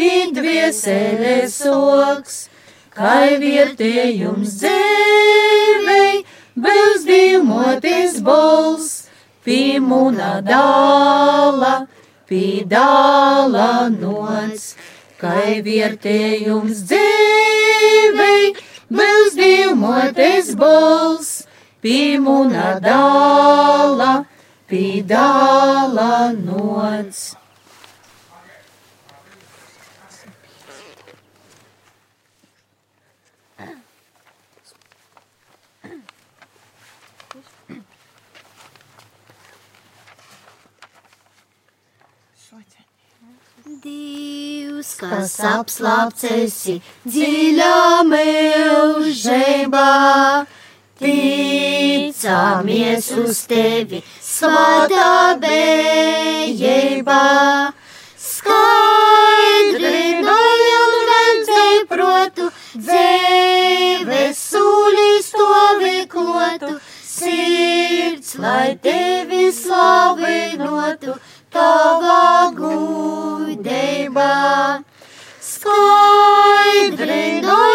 [SPEAKER 3] indvieselē soks, kai vietējums dzēvei, būs divmoties bols, pīmuna dāla, pīdāla nots, kai vietējums dzēvei, būs divmoties bols, pīmuna dāla, pīdāla nots.
[SPEAKER 2] Dievs, kas apslāpts esi dziļā mūžībā, ticamies uz tevi svētā bejībā. Skaidri gājam redzēju protu, dzīves sūlīs to veklotu, sirds, lai tevi slavinotu tavā gudībā. Skaidri gājam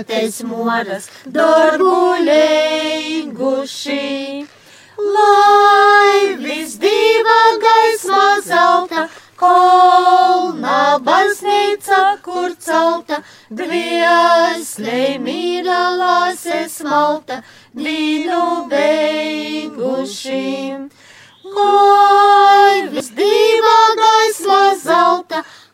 [SPEAKER 2] motes moras dorguļēguši. Lai visdīva gaisma zelta, kolna baznīca, kur celta, dvieslē mīra lāses malta, dīnu beigušiem. Lai visdīva gaisma zelta, kolna baznīca, kur celta,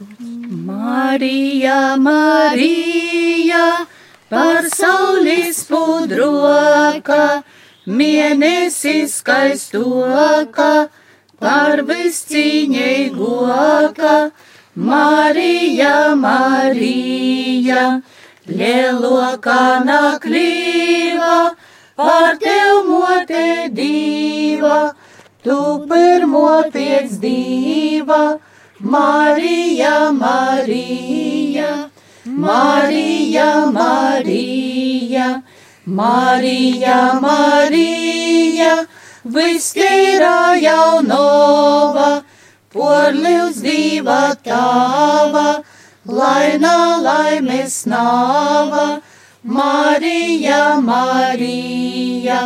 [SPEAKER 2] beigušiem.
[SPEAKER 3] Marija, Marija, pasaules pudroka, mēnesis skaistoka, par viscīņīgoka. Marija, Marija, lieloka naklīva, par tev mote dīva, tu pirmo pēc dīva. Marija, Marija, Marija, Marija, Marija, Marija, vistīra jaunova, porlius diva tava, laina laimes nava, Marija, Marija,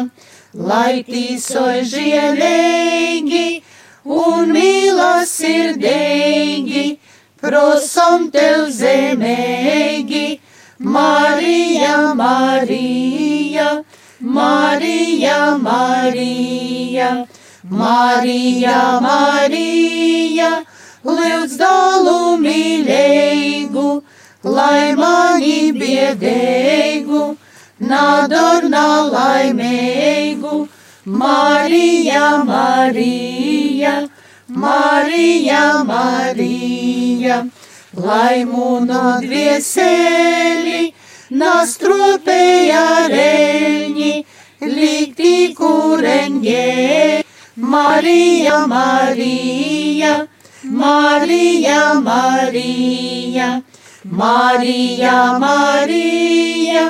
[SPEAKER 3] lai tīsoj žielīgi un mīlasirdīgi, prosom tev zemēgi. Marija, Marija, Marija, Marija, Marija, Marija, lūdz dalu mīlēgu, lai mani biedēgu, nadorna laimēgu. Marija, Marija, Marija, Marija, lai mūnu dvieseli nastropēja reņi, likti kureņģē. Marija, Marija, Marija, Marija, Marija, Marija,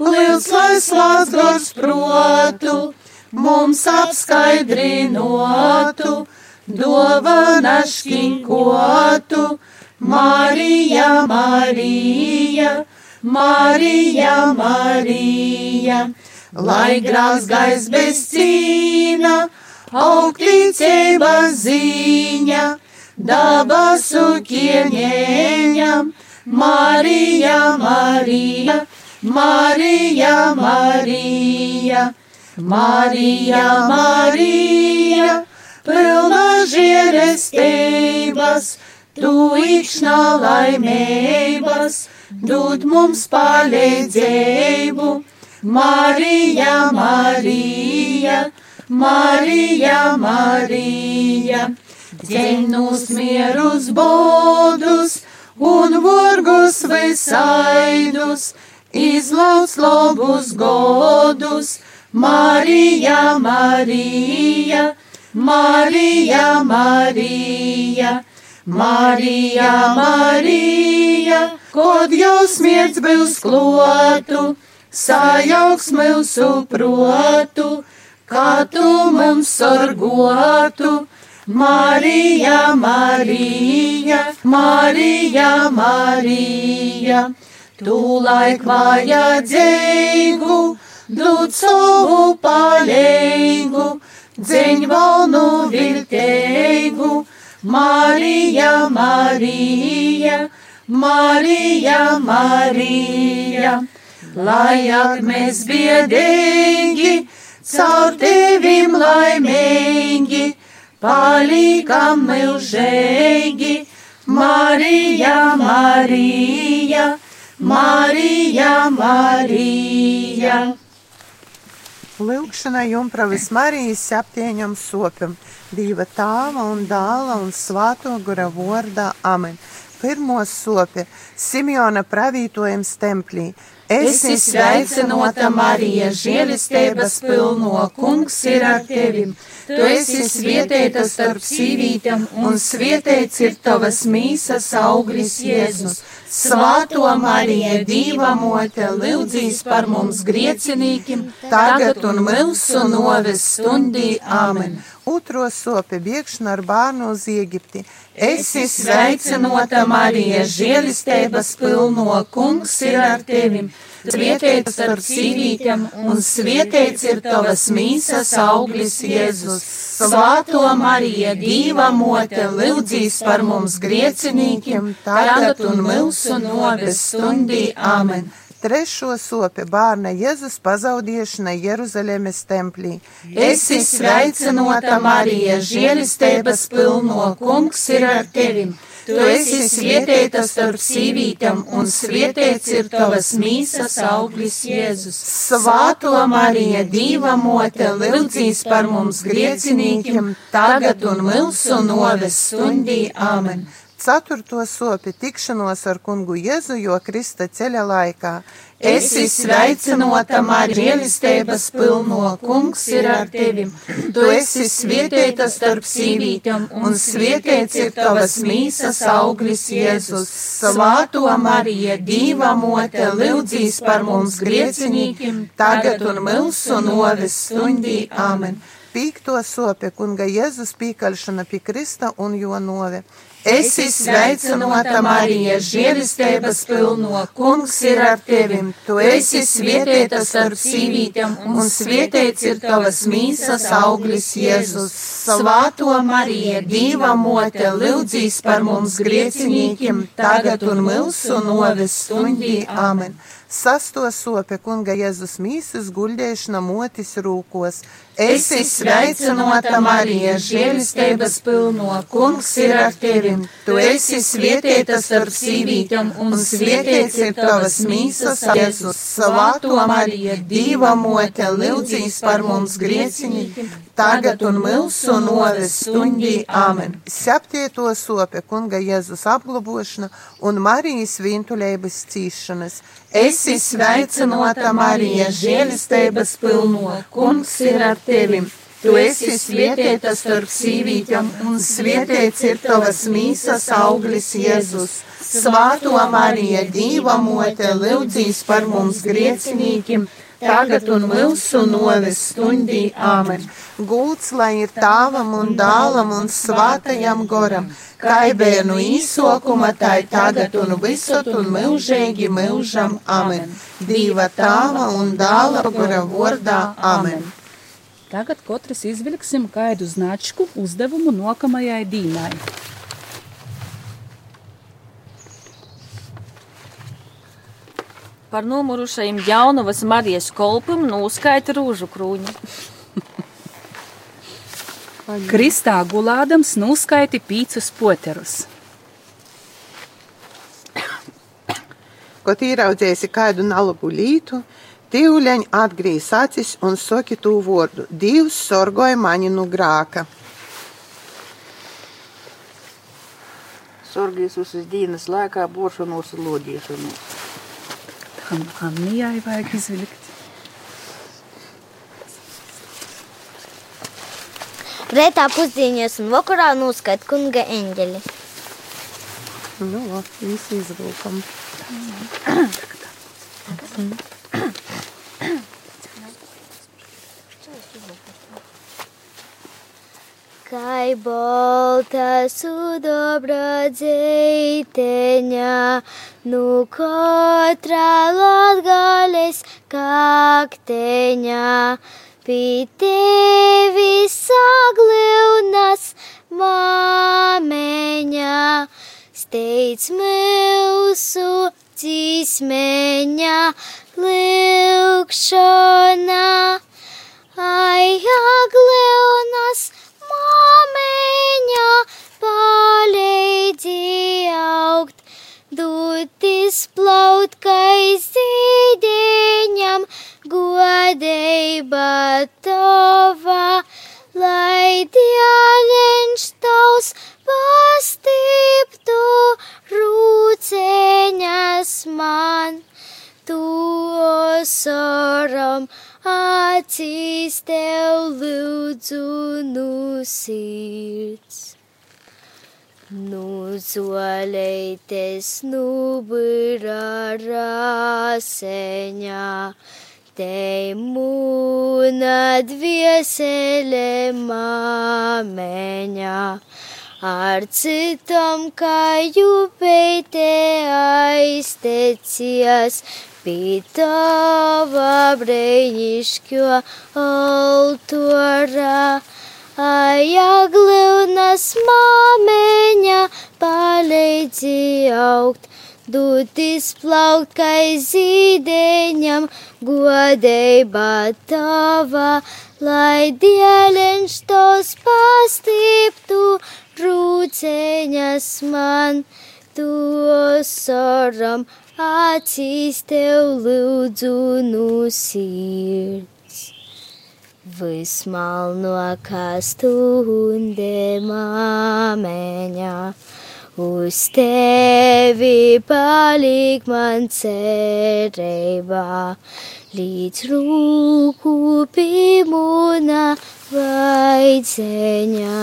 [SPEAKER 3] liels lai slāts gars protu, mums apskaidrinotu, dovana škinkotu, Marija, Marija, Marija, Marija, lai grāls gais bez cīna, augtīcība ziņa, dabasu kieņēņam, Marija, Marija, Marija, Marija, Marija, Marija, pilna žierestības, tu ikšnā laimības, dod mums palīdzību, Marija, Marija, Marija, Marija, dziļnus mierus bodus un vargus visaidus, izlauc labus godus, Marija, Marija, Marija, Marija, Marija, Marija, kod jau smiedz būs klotu, sajauks mūsu protu, kā tu mums sorgotu. Marija, Marija, Marija, Marija, tu laik vajadzīgu, dod savu palīgu, dziņ valnu vilteigu, Marija, Marija, Marija, Marija, lai ak mēs biedīgi, caur tevim laimīgi, palikam milžīgi, Marija, Marija, Marija, Marija.
[SPEAKER 6] Lūkšanai Jumpravis Marijas aptieņam sopam, Dieva tāva un dāla un svāto gura vordā amen. Pirmo sopi Simeona pravītojums templī.
[SPEAKER 3] Esi sveicinota Marija, žēlistības pilno, kungs ir ar tevim. Tu esi svietēta starp sīvītēm, un svietēts ir tavas mīsas auglis Jēzus. Svāto Marija, Dīva mote, lūdzīs par mums griecinīkim, tagad un mūsu noves stundī. Āmen!
[SPEAKER 6] Otro sopi biegšana ar bērnu uz Ēģipti.
[SPEAKER 3] Esi sveicinota Marija, žēlistības pilno, kungs ir ar tevim. Svietēts starp sīvītēm, un svietēts ir tavas mīsas auglis Jēzus. Svāto Marija, Dīva mote, lūdzīs par mums griecinīkiem, tagad un mūsu noves stundī. Āmen!
[SPEAKER 6] Trešo sopi bērna Jēzus pazaudēšana Jeruzalemes templī.
[SPEAKER 3] Esi sveicinota Marija, žēlistības pilno, kungs ir ar tevim. Tu esi svietēta starp sīvītēm, un svietēts ir tavas mīsas auglis Jēzus. Svāto Marija, Dīva mote, lūdzīs par mums griecinīkiem, tagad un mūsu noves stundī. Āmen!
[SPEAKER 6] Ceturto sopi tikšanos ar kungu Jēzu, jo Krista ceļa laikā.
[SPEAKER 3] Esi sveicinota Marija, žēlistības pilno, kungs ir ar tevim. Tu esi svietēta starp sīvītēm, un svietēts ir tavas mīsas auglis Jēzus. Svāto Marija, Dīva mote, lūdzīs par mums griecinīkim, tagad un mūsu noves stundī. Āmen!
[SPEAKER 6] Pīkto sopi kunga Jēzus pīkaļšana pie Krista un jo nove.
[SPEAKER 3] Esi sveicināta, Marija, žēlistības pilno, kungs ir ar tevim. Tu esi svētīta starp sīvītēm, un svētīts ir tavas mīsas auglis Jēzus. Svāto Marija, Dieva mote, lūdzīs par mums griecinīkiem, tagad un mūsu noves stundī. Amen. Sasto sope kunga Jēzus mīsas guļdēšana motis rūkos. Esi sveicināta, Marija, žēlistības pilno, kungs ir ar tevim. Tu esi svētīta starp sīvītēm, un svētīts ir tavas mīsas, Jēzus. Svāto Marija, Dieva mote, lūdzīs par mums griecinīkiem, tagad un mūsu noves stundī. Amen. Septieto sope kunga Jēzus apglobošana un Marijas vientuļības cīšanas. Esi sveicināta, Marija, žēlistības pilno, kungs ir ar tevim. Tu esi svētīta starp sīvītēm, un svētīts ir tavas mīsas auglis Jēzus. Svāto Marija, Dieva mote, lūdzīs par mums griecinīkiem, tagad un mūsu noves stundī. Āmen. Gulds, lai ir tāvam un dālam un svātajam goram, kaibēnu īsokuma, tā ir tagad un visot un mūžīgi mūžam. Āmen. Dieva tāva un dāla gora vordā. Āmen.
[SPEAKER 7] Tagad katrs izvilksim kādu značku uzdevumu nākamajai dīnai.
[SPEAKER 5] Par nomurušajiem jaunavas Marijas kolpam noskaita rūžu krūņi.
[SPEAKER 7] Kristā gulādams noskaiti pīcus poterus.
[SPEAKER 3] Kad ieraudzēsi kādu nalabu lītu, tīuļaņ atgrīz acis un soki tū vārdu. Dievs sorgoja mani nu grāka.
[SPEAKER 8] Sorgīs uz dienas laikā bošanos un lodīšanos.
[SPEAKER 7] Tam Annijai vajag izvilkt.
[SPEAKER 2] Rētā pusdienās un vakarā noskait kunga eņģeļi.
[SPEAKER 3] Nu, visi izvilkam. [clears throat]
[SPEAKER 2] Kai bolta sudobra dzeiteņa, nu katra latgales kakteņa, pie tevi sagleunas māmeņa, steidz mūsu dzīsmeņa, lūkšana. Ai, agleunas māmeņa, palīdzi augt, dūtis plaut, kai zīdeņam, godeiba tava, lai dialeņš tavs pastiptu rūceņas man. Tu soram acīs tev lūdzu nu sirds. Nu zoleites, nu bira raseņā, te mūna dviesele māmeņā. Ar citam kā jūpeite aiztecies, pie tava brīnišķo altorā. Ajaglūnas māmeņa palīdzi augt, dūtis plaukt, kai zīdeņam godeiba tava, lai dieleņš tos pastiptu rūceņas man, tu soram acīs tev lūdzu nu sirds. Vismalnākā stundē māmeņā, uz tevi paliek man cerībā, līdz rūku pīmuna vaidzeņā.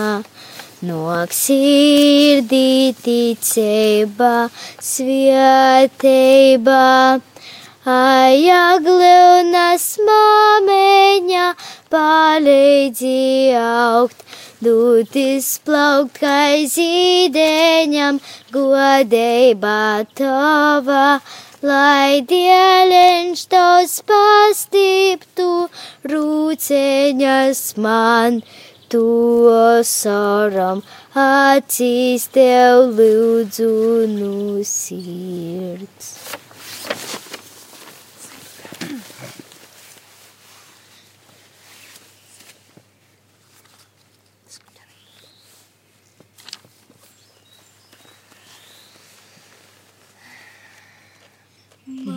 [SPEAKER 2] Nok sirdī ticība, svētība, Ajaglūnas māmeņa palīdzi augt, dūtis plaukt kā zīdeņam, godība tava, lai dieleņš tos pastiptu, rūceņas man to saram, acīs tev lūdzu no sirds.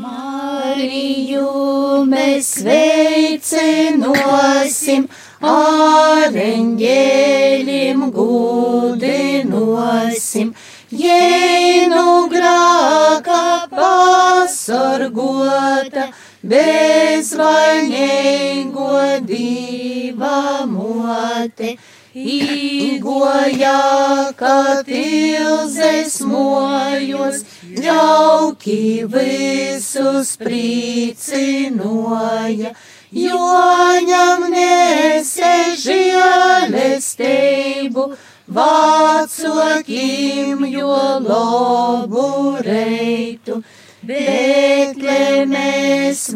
[SPEAKER 3] Mariju mēs sveicinosim, ar eņģēlim gudinosim, jēnu grāka pasorgota, bezvainīgo diva mote. Igoja, kad ilzes mojos, ļauki visus priecinoja, jo ņem nese žēlestību, vācokim, jo lobu reitu. Betlemēs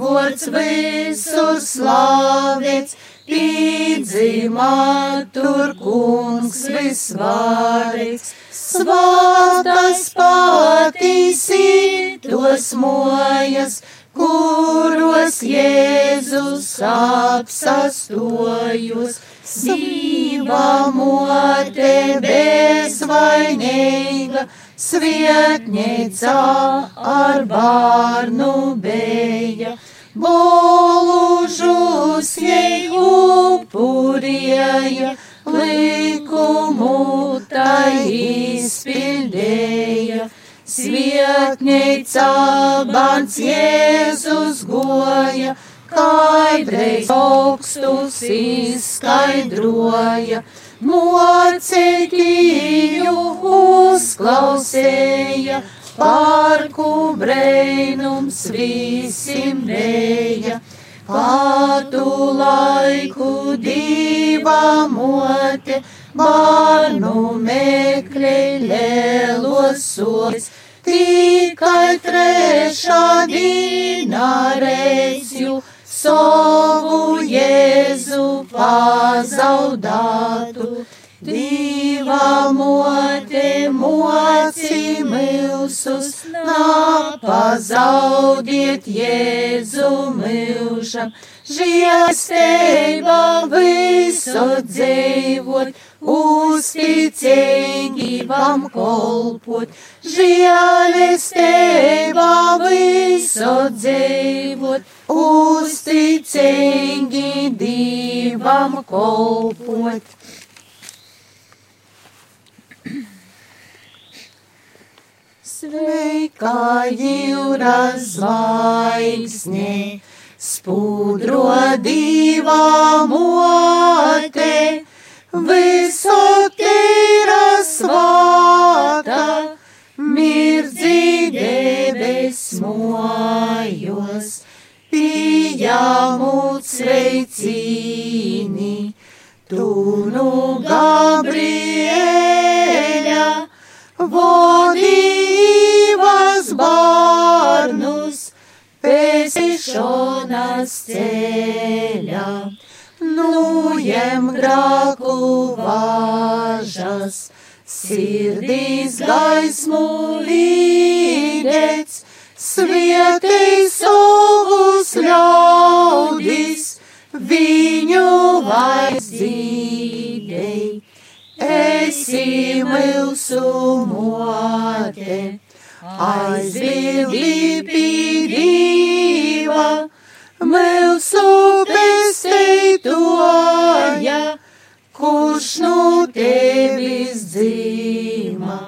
[SPEAKER 3] vārds visur slavēts, pīdzimā tur kungs visvārīgs. Svātas patīsi tos mojas, kuros Jēzus apsastojus. Sīva mote bezvainīga, svietnīca ar bārnu beja. Bolužus jai upurēja, Svietnīca bans Jēzus goja, kaidreiz augstus izskaidroja. Mocekļu uzklausēja, parku breinums visim dēja. Patu laiku diva mote, bārnu meklē lielos solis, tikai trešā dīna reizju savu Jēzu pazaudātu. Diva mote moci milsus, napazaudiet Jēzu milžam, žiesteiba visu dzīvot, uzticīgi vam kolpot, žiesteiba visu dzīvot, uzticīgi divam kolpot. Sveika jūras zvaigzne, spūdro divā mote, visotīra svāta, mirdzi debes mojos, pieņemot sveicīni, tu nu Gabriela, vodības bārnus pēsišanas ceļā. Nujem grāku vāžas, sirdīs gaismu līdēc, svietī savus ļaudis, viņu vaizdzīdei. Esi mūsu mote, aizvildi pīdīva, mūsu pesteitoja, kurš no tevis dzīma.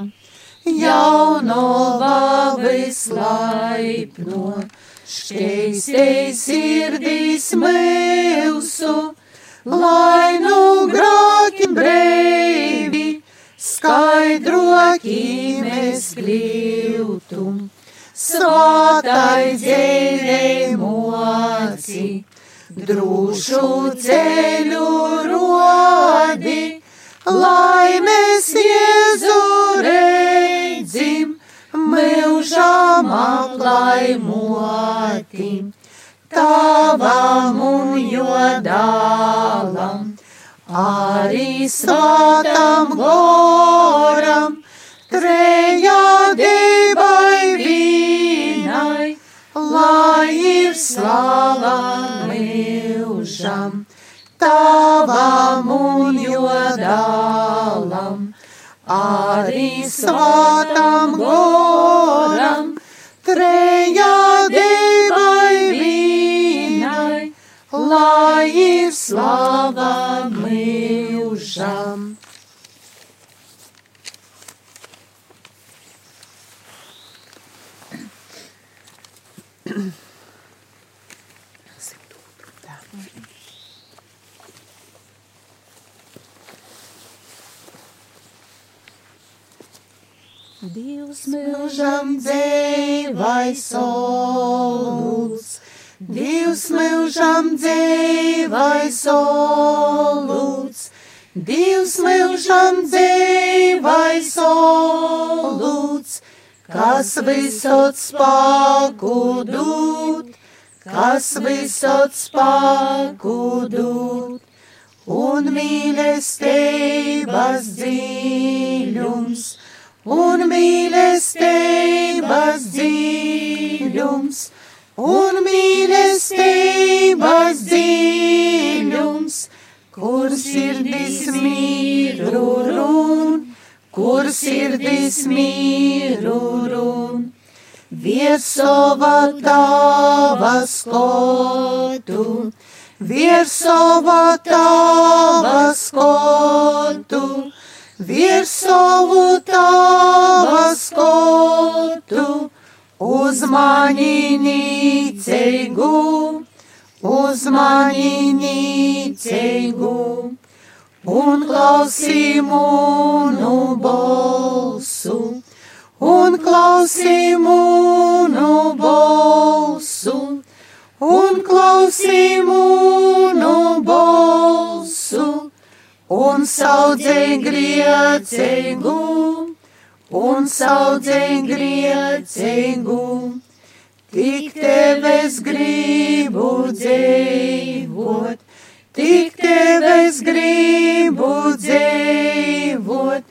[SPEAKER 3] Jaunova vislaipno, škeistei sirdīs mūsu, lai nu grāki brīvi, skaidroki mēs kļūtu. Svātai dzērei esi, drūšu ceļu rodi, lai mēs Jēzu redzim, mūžām aplaimotim, tavam un jodalam, arī svātam goram, trejādībai slava mūžam, tavam un jodalam, arī svātam goram, trejādībai vīnai, lai ir slava mūžam.
[SPEAKER 9] Dievs
[SPEAKER 3] Mūžam dzīvai solūts, Dievs mūžam dzīvai solūts, Dievs mūžam dzīvai solūts, kas visot spēku dūt, kas visot spēku dūt, un mīlestības dziļums un mīlestības dziļums, un mīlestības dziļums, kur sirdis mīru run, kur sirdis mīru run. Viesova tava skotu, viesova tava skotu, Virsovu tava skotu, uz mani nīceigu, uz mani nīceigu, un klausī mūnu balsu, un klausī mūnu balsu, un klausī un saudzē grieceigu, un saudzē grieceigu. Tik tevis gribu dzīvot, tik tevis gribu dzīvot,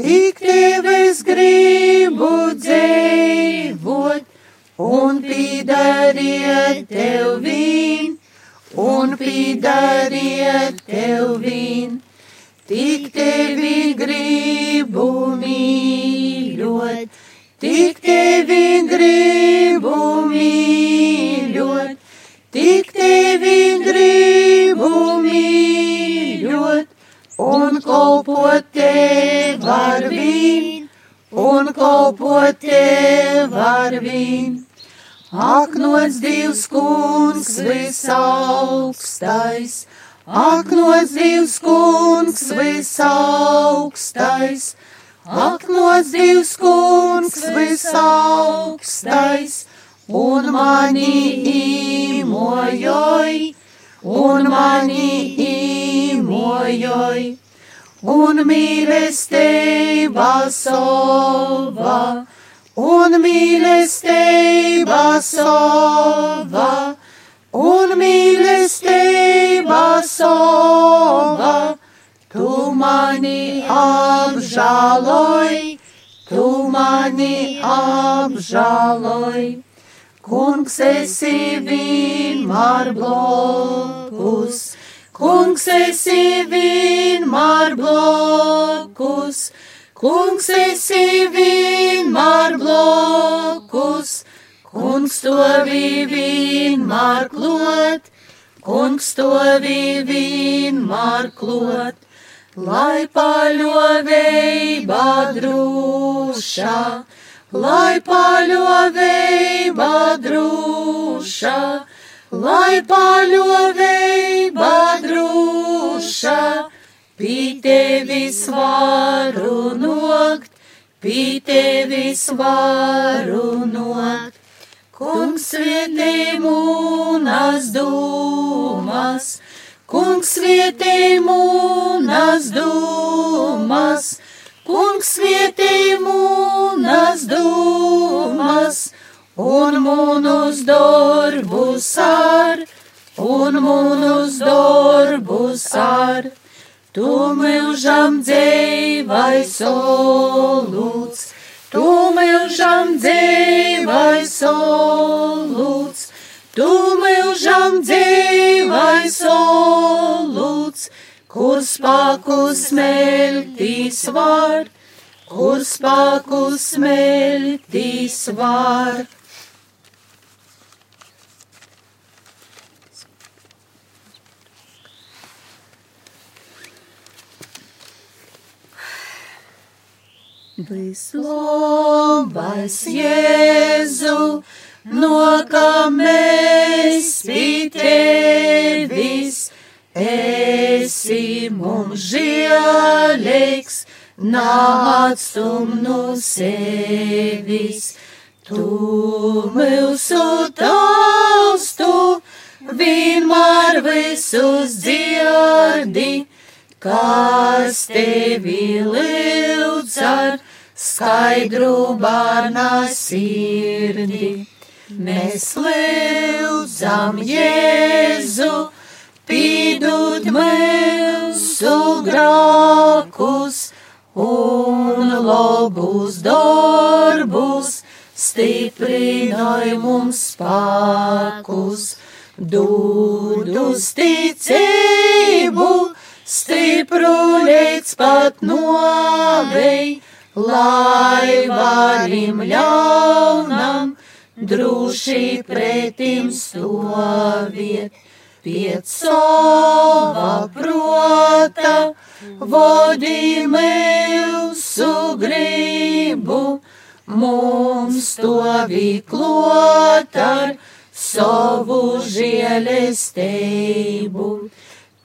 [SPEAKER 3] tik tevis gribu dzīvot, un pīdariet tev vīn, un pīdariet tev vīn. Tik tevi gribu mīļot, tik tevi gribu mīļot, tik tevi gribu mīļot, un kalpot tev ar vīn, un kalpot tev ar vīn. Ak, nots Dievs kungs visaugstais! Ak, nos Dievs kungs visaugstais, ak, nos Dievs kungs visaugstais, un mani īmojoj, un mani īmojoj, un mīlestība sova, un mīlestība sova un mīlestība sova, tu mani apžāloj, tu mani apžāloj. Kungs esi vienmēr blokus, kungs esi vienmēr blokus, kungs esi vienmēr blokus. Kungs to vienmēr klot, kungs to vienmēr klot, lai paļoveiba drūša, lai paļoveiba drūša, lai paļoveiba drūša, pie tevis varu nokt, pie tevis varu nokt. Kungs vietī mūnas dūmas, kungs vietī mūnas dūmas, kungs vietī mūnas dūmas, un mūnus darbus ar, un mūnus darbus ar. Tu mūžam dzīvai solūts, tu mūžam dzīvai solūts, tu mūžam dzīvai solūts, kur spēkus smeltīs var, kur spēkus smeltīs var. Vislabais Jēzu, no kā mēs pie tevis esi mums žēlīgs, nāctum no sevis. Tu mūsu taustu vienmēr visus dzirdi, kas tevi lūdz ar skaidru bērna sirdi. Mēs lūdzam Jēzu, pīdūt mūsu grākus un labus darbus, stiprinoj mums spēkus, dūdu sticību, stipru līdz pat novei lai varim ļaunam droši pretim stāviet. Pēc sava prota vodi mūsu gribu, mums stāvi klot ar savu žēlestību.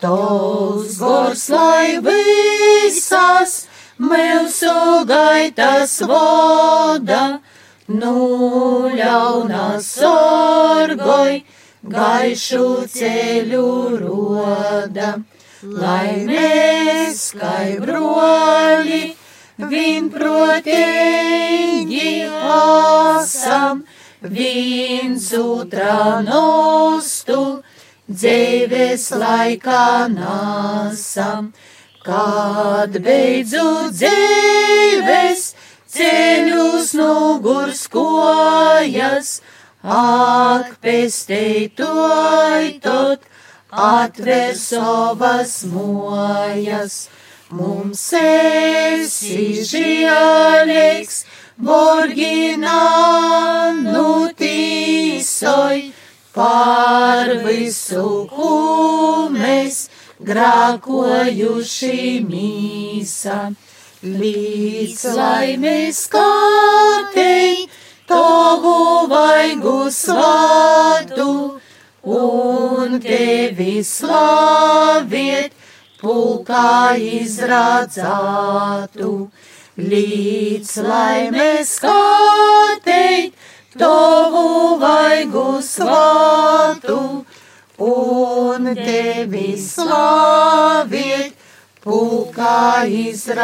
[SPEAKER 3] Tos gors lai visas mūsu gaitas voda, nu ļaunā sorgoj, gaišu ceļu roda, lai mēs, kā broļi, vienprotīgi esam, viens otrā nostu, dzīves laikā nesam. Kad beidzu dzīves, ceļus nogurs kojas, ak, pestei toj tot, atver savas mojas. Mums esi žēlīgs, borgina nutīsoj, par visu, ko mēs grākojuši mīsa. Līdz laimēs kārtei, tavu vaigu svātu, un tevi slaviet, pulkā izrādzātu. Līdz laimēs kārtei, tavu vaigu svātu, un tevi slaviet, pulkā izrādzātu.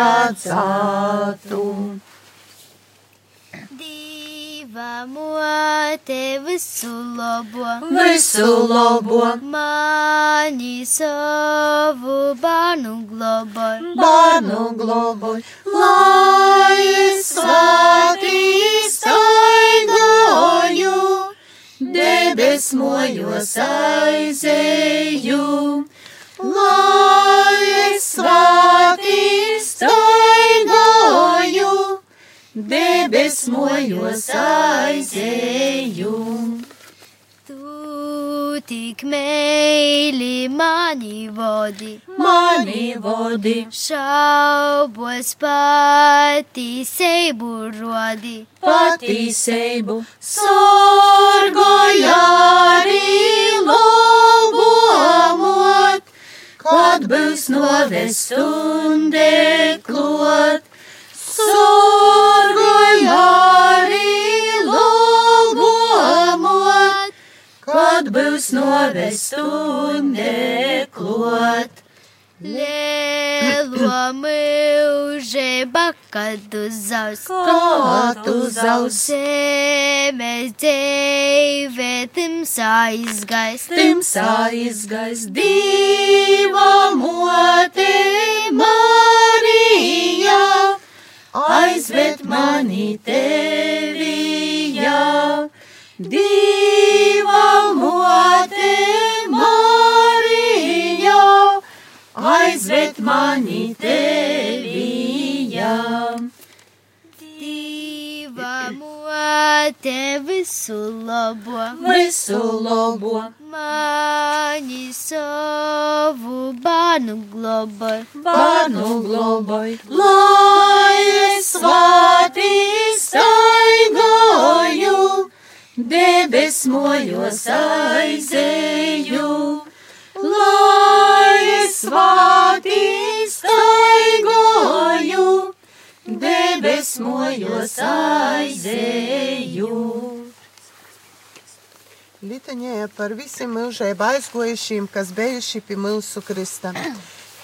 [SPEAKER 2] Dieva mote visu labo,
[SPEAKER 3] Visu labo,
[SPEAKER 2] mani savu bērnu globoj.
[SPEAKER 3] bērnu globoj, lai svētī staigāju, debes mojos aizēju, lai svētī staigāju, debes mojos aizēju.
[SPEAKER 2] Tu tik meili mani vodi,
[SPEAKER 3] Mani vodi,
[SPEAKER 2] šaubos pati seibu rodi.
[SPEAKER 3] patīsību, sorgoja arī lobomot, kad būs novestundē klot. Sorgoja arī lobomot, kad būs novestu neklot.
[SPEAKER 2] Lielo mūžība, kad uzaus,
[SPEAKER 3] Kad uzaus.
[SPEAKER 2] zemes dzīve, timsā izgaist,
[SPEAKER 3] Timsā izgais Dieva mote Marija, aizved mani tevijā. Dieva mote Marija, aizved mani tevijā.
[SPEAKER 2] Dieva mote visu labo,
[SPEAKER 3] Visu labo,
[SPEAKER 2] mani savu bērnu globai.
[SPEAKER 3] bērnu globoj, lai es svātī debes mojos aizēju. Lai es svātī staigoju, debes mojos aizēju.
[SPEAKER 6] Litaņēja par visiem mūžēm aizgojušiem, kas bijuši pie mūsu Krista.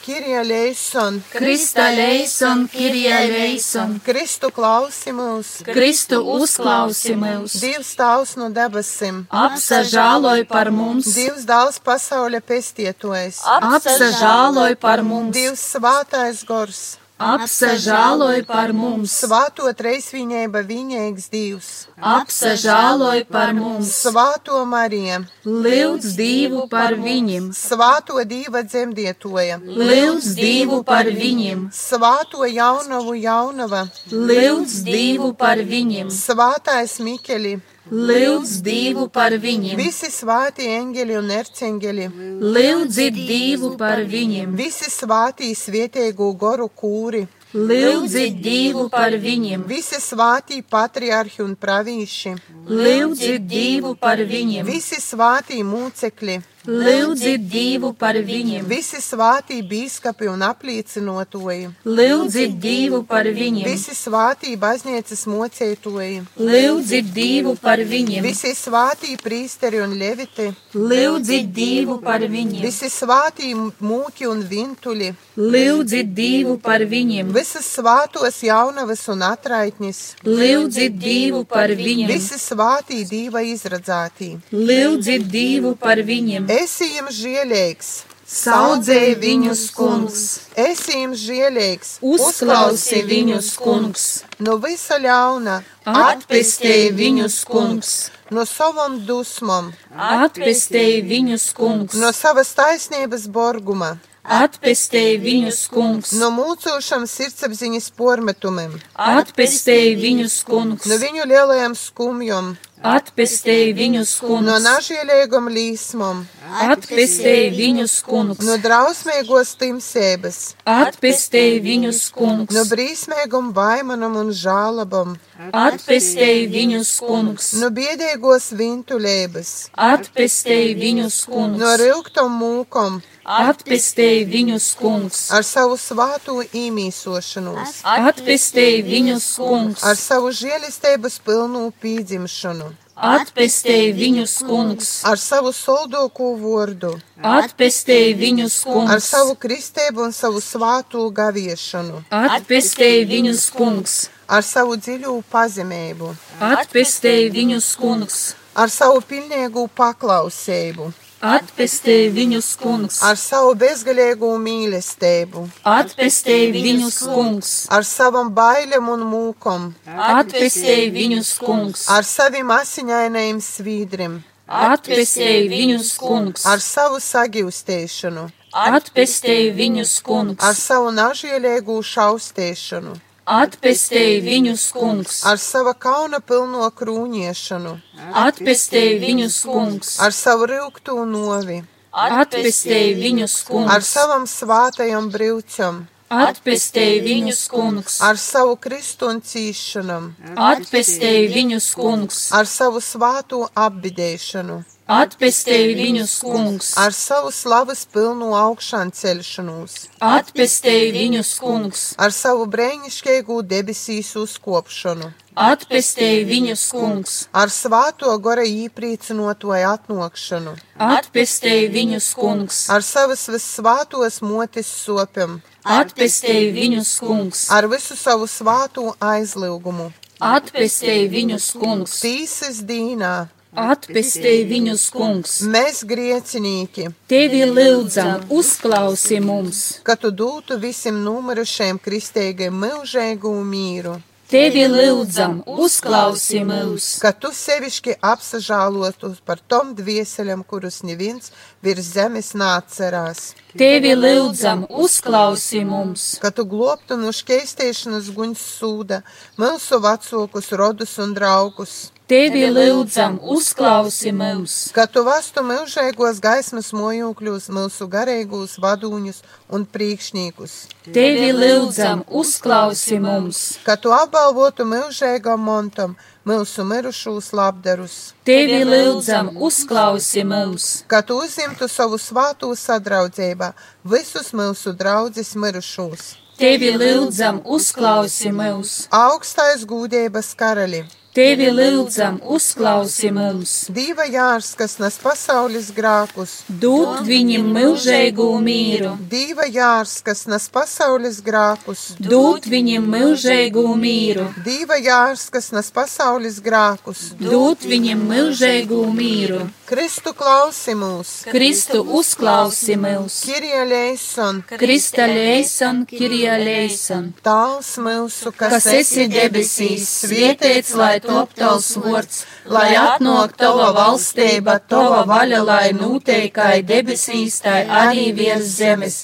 [SPEAKER 6] Kirja Leison,
[SPEAKER 3] Krista leison, Kirija leison,
[SPEAKER 6] Kristu klausi mūs,
[SPEAKER 3] Kristu uzklausi mūs,
[SPEAKER 6] Dievs tavs no debesīm,
[SPEAKER 3] apsažāloj par mums,
[SPEAKER 6] Dievs dāls pasaules pestietojas,
[SPEAKER 3] apsažāloj par mums,
[SPEAKER 6] Dievs svātais gors,
[SPEAKER 3] apsažāloj par mums,
[SPEAKER 6] svāto treisviņēba viņēgs Dievs,
[SPEAKER 3] apsažāloj par mums,
[SPEAKER 6] svāto Marija,
[SPEAKER 3] lūdz Dievu par viņiem,
[SPEAKER 6] svāto Dieva dzemdietoja,
[SPEAKER 3] lūdz Dievu par viņiem,
[SPEAKER 6] svāto jaunavu jaunava,
[SPEAKER 3] lūdz Dievu par viņiem,
[SPEAKER 6] svātais Mikeli,
[SPEAKER 3] lūdz Dievu par viņiem,
[SPEAKER 6] visi svāti eņģeļi un erceņģeļi,
[SPEAKER 3] lūdzit Dievu par viņiem,
[SPEAKER 6] visi svātī svietēgu goru kūri,
[SPEAKER 3] lūdzit Dievu par viņiem,
[SPEAKER 6] visi svātī patriarhi un pravīši,
[SPEAKER 3] lūdzit Dievu par viņiem,
[SPEAKER 6] visi svātī mūcekļi,
[SPEAKER 3] lūdzit Dievu par viņiem,
[SPEAKER 6] visi svātī bīskapi un apliecinotoji,
[SPEAKER 3] lūdzit Dievu par viņiem,
[SPEAKER 6] visi svātī baznīcas mocētoji,
[SPEAKER 3] lūdzit Dievu par viņiem,
[SPEAKER 6] visi svātī prīsteri un leviti,
[SPEAKER 3] lūdzit Dievu par viņiem,
[SPEAKER 6] visi svātī mūki un vintuļi,
[SPEAKER 3] lūdzit Dievu par viņiem,
[SPEAKER 6] visas svātos jaunavas un atraitnis,
[SPEAKER 3] lūdzit Dievu par viņiem,
[SPEAKER 6] visi svātī dīva izradzātī.
[SPEAKER 3] lūdzit Dievu par viņiem,
[SPEAKER 6] Esi jums žēlīgs,
[SPEAKER 3] saudzēj viņus kungs,
[SPEAKER 6] esi jums žēlīgs,
[SPEAKER 3] uzklausi viņus kungs,
[SPEAKER 6] no visa ļauna,
[SPEAKER 3] atpestēj viņus kungs,
[SPEAKER 6] no savam dusmam,
[SPEAKER 3] atpestēj viņus kungs,
[SPEAKER 6] no savas taisnības borguma,
[SPEAKER 3] atpestēj viņus kungs,
[SPEAKER 6] no mūcošam sirdsapziņas pormetumiem,
[SPEAKER 3] atpestēj viņus kungs,
[SPEAKER 6] no viņu lielajam skumjam,
[SPEAKER 3] atpestēj viņus
[SPEAKER 6] no
[SPEAKER 3] kungs,
[SPEAKER 6] nažielīgam līsmam,
[SPEAKER 3] atpestēj viņus kungs,
[SPEAKER 6] no drausmīgos timsēbas,
[SPEAKER 3] atpestēj viņus kungs,
[SPEAKER 6] no brīsmīgam vaimanam un žālabam,
[SPEAKER 3] atpestēj viņus kungs,
[SPEAKER 6] no biedīgos vintuļēbas,
[SPEAKER 3] atpestēj viņus
[SPEAKER 6] no
[SPEAKER 3] kungs,
[SPEAKER 6] rilktam mūkom,
[SPEAKER 3] atpestēj viņus kungs,
[SPEAKER 6] ar savu svātu īmīsošanos,
[SPEAKER 3] atpestēj viņus kungs,
[SPEAKER 6] ar savu žēlistības pilnu pīdzimšanu,
[SPEAKER 3] atpestēj viņus kungs,
[SPEAKER 6] ar savu soldoko vārdu,
[SPEAKER 3] atpestēj viņus
[SPEAKER 6] ar
[SPEAKER 3] kungs,
[SPEAKER 6] savu kristību un savu svātu gaviešanu,
[SPEAKER 3] atpestēj viņus kungs,
[SPEAKER 6] ar savu dziļu pazemību,
[SPEAKER 3] atpestēj viņus kungs,
[SPEAKER 6] ar savu pilnīgu paklausību,
[SPEAKER 3] atpestēj viņus kungs,
[SPEAKER 6] ar savu bezgalīgu mīlestību,
[SPEAKER 3] atpestēj viņus kungs,
[SPEAKER 6] ar savam bailēm un mūkom,
[SPEAKER 3] atpestēj viņus kungs,
[SPEAKER 6] ar saviem asiņainajiem svīdrim,
[SPEAKER 3] atpestēj viņus kungs,
[SPEAKER 6] ar savu sagīvstēšanu,
[SPEAKER 3] atpestēj viņus kungs,
[SPEAKER 6] ar savu nažielīgu šaustēšanu,
[SPEAKER 3] atpestēj viņus kungs,
[SPEAKER 6] ar sava kauna pilno krūniešanu,
[SPEAKER 3] atpestēj viņus kungs,
[SPEAKER 6] ar savu rilktu novi,
[SPEAKER 3] atpestēj viņus
[SPEAKER 6] ar
[SPEAKER 3] kungs,
[SPEAKER 6] savam svātajam brīvcam,
[SPEAKER 3] atpestēj viņus kungs,
[SPEAKER 6] ar savu kristu un cīšanam,
[SPEAKER 3] atpestēj viņus kungs,
[SPEAKER 6] ar savu svātu apbidēšanu,
[SPEAKER 8] atpestēji viņus, kungs,
[SPEAKER 6] ar savu slavas pilnu augšanu celšanos,
[SPEAKER 8] atpestēji viņus, kungs,
[SPEAKER 6] ar savu brēņišķīgu debesīs uzkopšanu,
[SPEAKER 8] atpestēji viņus, kungs,
[SPEAKER 6] ar svāto gora īpriecinotoju atnokšanu,
[SPEAKER 8] atpestēji viņus, kungs,
[SPEAKER 6] ar savas vissvātos motis sopam,
[SPEAKER 8] atpestēji viņus, kungs,
[SPEAKER 6] ar visu savu svāto aizlūgumu,
[SPEAKER 8] atpestēji viņus, kungs,
[SPEAKER 6] tīsas dīnā,
[SPEAKER 8] atpestēji viņus, kungs.
[SPEAKER 6] mēs griecinīki,
[SPEAKER 3] Tevi lūdzam, uzklausi mums,
[SPEAKER 6] ka tu dūtu visiem numirušiem kristīgiem mūžēgu mīru,
[SPEAKER 3] Tevi lūdzam, uzklausi mūs,
[SPEAKER 6] ka tu sevišķi apsažālotu par tom dvieseļam, kurus neviens virs zemes nācerās,
[SPEAKER 3] Tevi lūdzam, uzklausi mums,
[SPEAKER 6] ka tu globtu no škeistēšanas guņas sūda mūsu vecākus, rodus un draugus,
[SPEAKER 3] Tevi lūdzam, uzklausi mums,
[SPEAKER 6] ka tu vastu mūžēgos gaismas mojūkļus, mūsu garīgos vadūņus un priekšniekus,
[SPEAKER 3] Tevi lūdzam, uzklausi mums,
[SPEAKER 6] ka tu apbalvotu mūžēgam montam mūsu mirušos labdarus,
[SPEAKER 3] Tevi lūdzam, uzklausi mums,
[SPEAKER 6] ka tu uzimtu savu svāto sadraudzībā visus mūsu draudzes mirušos.
[SPEAKER 3] Tevi lūdzam, uzklausi mūs,
[SPEAKER 6] Augstais gūdības karali,
[SPEAKER 3] Tevi lūdzam, uzklausi mums,
[SPEAKER 6] Dieva jārs, kas nes pasaules grākus,
[SPEAKER 3] dod viņam mūžīgu mīru,
[SPEAKER 6] Dieva jārs, kas nes pasaules grākus,
[SPEAKER 3] dod viņam mūžīgu mīru,
[SPEAKER 6] Dieva jārs, kas nes pasaules grākus,
[SPEAKER 3] dod viņam mūžīgu mīru.
[SPEAKER 6] Kristu klausi mūs,
[SPEAKER 3] Kristu uzklausi mūs,
[SPEAKER 6] Kirija Leison,
[SPEAKER 3] Krista lēsan, Kirija lēsan,
[SPEAKER 6] Tāls mūsu, kas,
[SPEAKER 3] kas esi debesīs, svietēts, lai top tavs vārds, lai atnāk tava valstība, tava vaļa, lai noteikai debesīs, tai arī virs zemes.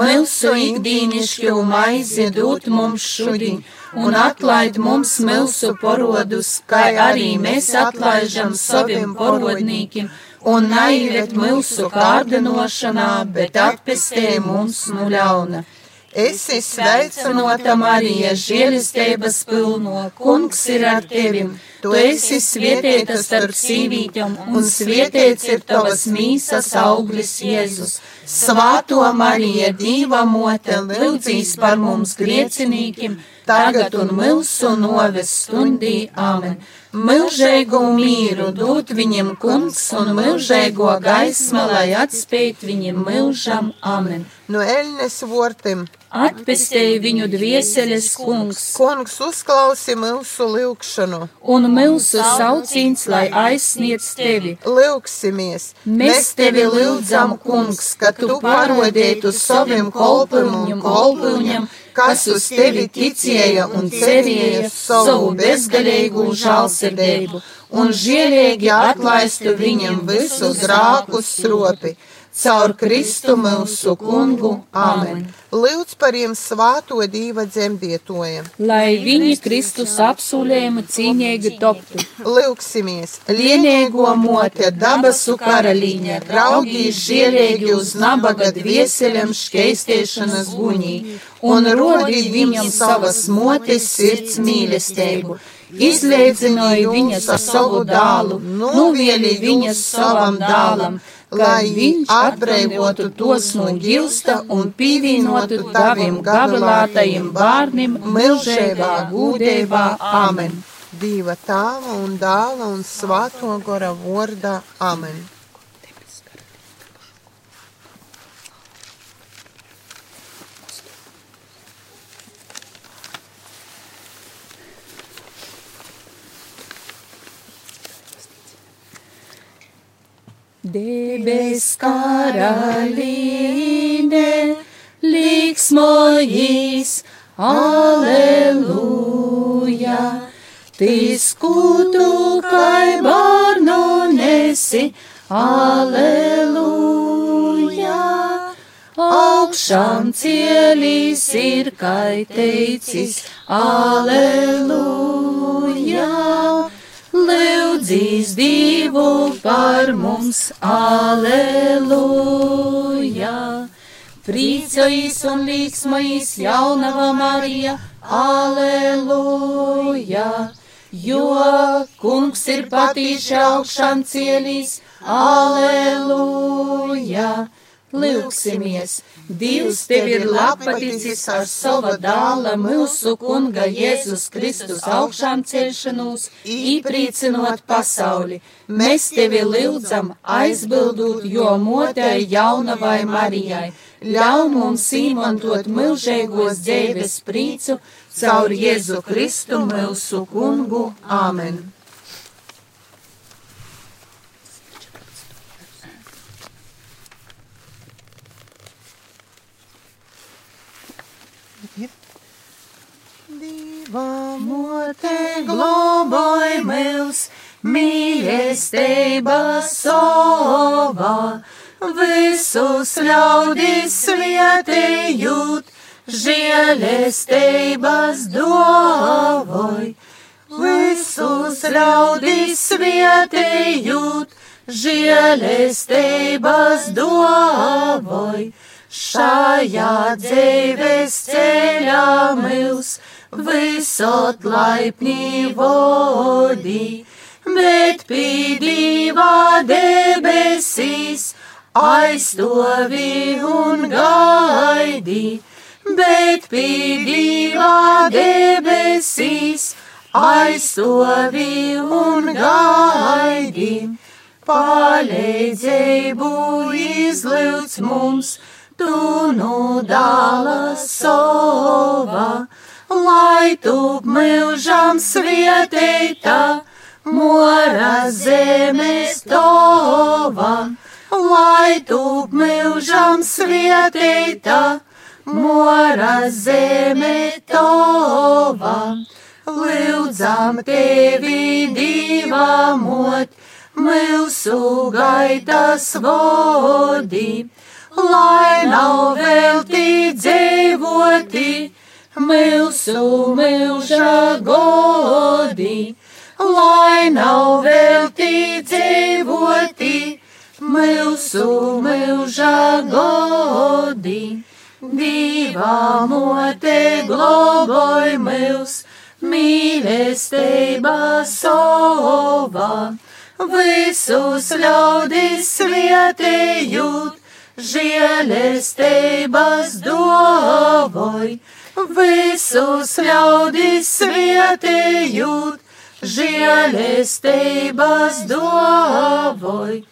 [SPEAKER 3] Mūsu ikdīnišķo maizi dod mums šodien, un atlaid mums mūsu porodus, kā arī mēs atlaižam saviem porodnīkiem, un naiviet mūsu kārdinošanā, bet atpestē mums no ļauna.
[SPEAKER 6] Esi
[SPEAKER 3] Sveicinota Marija, žēlistības pilno, kungs ir ar tevi. Tu esi svētīta starp sīvītēm, un svētīts ir tavas mīsas auglis Jēzus. Svāto Marija, Dieva mote, lūdzīs par mums griecinīkiem, tagad un mūsu noves stundī. Amen. Mūžēgo mīru dod viņam kungs un mūžēgo gaismu, lai atspēt viņam mūžam. Amen.
[SPEAKER 6] no Elnes vortim.
[SPEAKER 3] Atpestēja viņu dvieseles kungs,
[SPEAKER 6] Kungs uzklausi mūsu lūgšanu,
[SPEAKER 3] un mūsu saucīns, lai aizsniedz tevi.
[SPEAKER 6] lūgsimies.
[SPEAKER 3] Mēs tevi lūdzam, kungs, ka tu parodētu saviem kolpuņam, kolpuņam, kas uz tevi ticēja un cerēja savu bezgalīgu žālsirdību, un žēlīgi atlaistu viņam visu grāku stropi. Caur Kristu mūsu kungu. Amen.
[SPEAKER 6] Lūdz par jiem svāto dīva dzemdietojiem.
[SPEAKER 3] Lai viņi Kristus apsūlējumu cīņīgi toptu.
[SPEAKER 6] Lūgsimies.
[SPEAKER 3] Lienīgo mote, dabasu karalīņa, raugīs žielīgi uz nabaga dvieseļam škeistēšanas guņī, un rodi viņam savas motes sirds mīlestību. Izlēdzināja viņas ar savu dālu, nuvieli viņas savam dālam, lai viņš atbrīvotu tos no gilsta un pīvīnotu taviem gabalātajiem bārnim milžēvā gūdībā. Amen!
[SPEAKER 6] Dieva tāva un dāla un svāto gora vordā. Amen.
[SPEAKER 3] Debes karalīne, liksmojīs, aleluja! Tis kutu kai barnu nesi, aleluja! Augšām cielīs ir kai teicis, aleluja! Lūdzīs Dievu par mums, aleluja! Priecājīs un līksmājīs jaunava Marija, aleluja! jo kungs ir patīši augšām cielīs. Aleluja! Lūksimies! Dievs tev ir labpaticis ar sava dāla mūsu kunga Jēzus Kristus augšām celšanos, īprīcinot pasauli. Mēs tevi lūdzam aizbildot, jo motei jaunavai Marijai. Ļauj mums izmantot milžīgos dzīves prīcu caur Jēzu Kristu mūsu kungu. Āmen! Dieva mote globoj mūs, mīlestība sova, visus ļaudis svietējot, žēlestības dovoj. Visus ļaudis svietējot, žēlestības dovoj. Šajā dzīves ceļā mūs visot laipni vodi, bet pīdīvā debesīs aizstovi un gaidi, bet pīdīvā debesīs aizstovi un gaidi. Palīdzību izlūdz mums! tu nu dāla sova, lai tu mūžam svietēta, mora zemes tova, lai tu mūžam svietēta, mora zeme tova. Lūdzam tevi divā mot, mūsu gaitas vodī lai nav velti dzīvoti mūsu mūža godi, lai nav velti dzīvoti mūsu mūža godi. Divā mote globoj mūs, mīlestība sova, visus ļaudis svietējot žēlestības dovoj, visus ļaudis svietējot, žēlestības dovoj.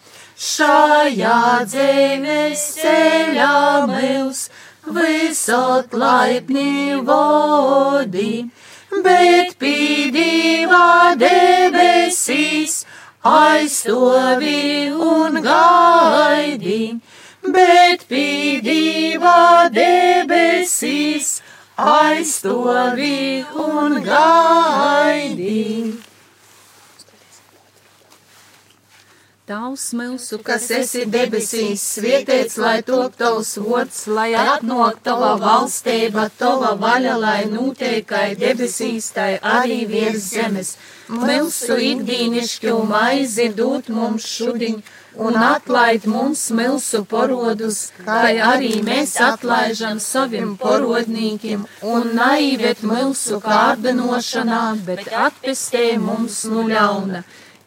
[SPEAKER 3] Šajā dzīves ceļā mūs visot laipni vodi, bet pīdīvā debesīs aizstovi un gaidi bet pīdīvā debesīs aizstovi un gaidi. Tavs mūsu, kas esi debesīs, svietiets, lai top tavs vots, lai atnāk tava valstība, tava vaļa, lai noteikai debesīs, tai arī virs zemes. Mūsu ikdīnišķu maizi dot mums šodien un atlaid mums milzu porodus, kā arī mēs atlaižam saviem porodnīkiem, un naivet milzu kārdinošanā, bet atpestē mums nu ļauna.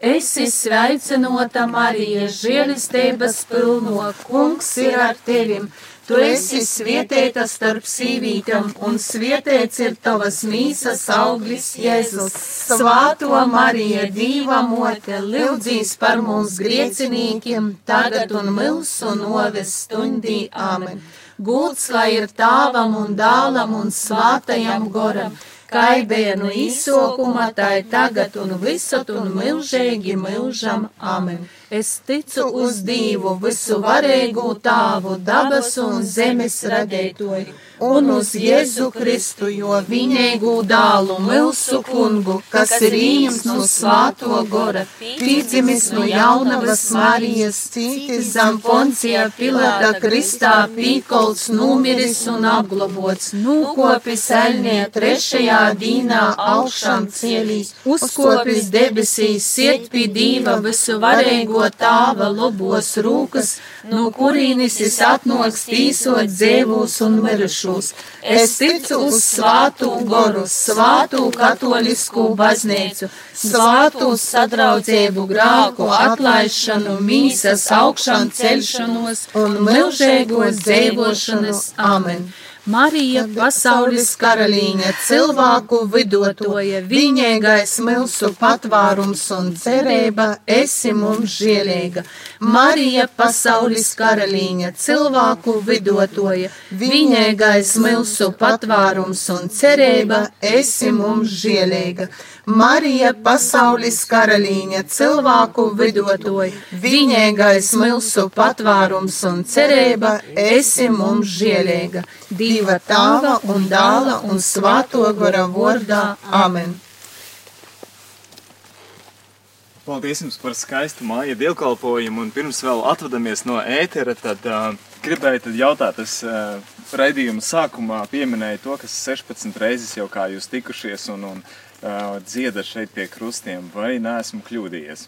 [SPEAKER 3] Esi sveicinota Marija, žēlistības pilno, kungs ir ar tevim! Tu esi svietēta starp sīvītām, un svietēts ir tavas mīsas auglis Jēzus. Svāto Marija, Dīva mote, lūdzīs par mums griecinīkiem, tagad un milsu noves stundī. Āmen. Gūts, lai ir tāvam un dālam un svātajam goram kaibēnu izsokuma, tā ir tagad un visat un milžīgi milžam. Amen. Es ticu uz Dievu visu varēgu tāvu, dabas un zemes radētoju, un uz Jēzu Kristu, jo viņēgu dālu milsu kungu, kas ir īms no svāto gora, pīdzimis no jaunavas Marijas, cītis zem poncija Pilāta Kristā, pīkols, numiris un apglobots, nūkopis elnie trešajā dīnā augšām cielīs, uzkopis debesīs, siet pie Dieva visu varēgu žēlstīgo tāva lobos rūkas, no kurienes es atnoks tīsot dzēvūs un mirušos. Es ticu uz svātu goru, svātu katolisku baznīcu, svātu sadraudzību grāku atlaišanu, mīsas augšanu celšanos un milžēgos dzēvošanas. Amen! Marija, pasaules karalīņa, cilvēku vidotoja, viņēgais milsu patvārums un cerība, esi mums žēlīga. Marija, pasaules karalīņa, cilvēku vidotoja, viņēgais milsu patvārums un cerība, esi mums žēlīga. Marija, pasaules karalīņa, cilvēku vidotoja, viņēgais milsu patvārums un cerība, esi mums žēlīga. Dieva tāva un dāla un svāto gara vārdā. Amen!
[SPEAKER 1] Paldies jums par skaistu māju dievkalpojumu, un pirms vēl atvadamies no ētera, tad uh, gribēju tad jautāt, es uh, raidījuma sākumā pieminēju to, ka 16 reizes jau kā jūs tikušies un, un uh, dziedat šeit pie krustiem, vai neesmu kļūdījies?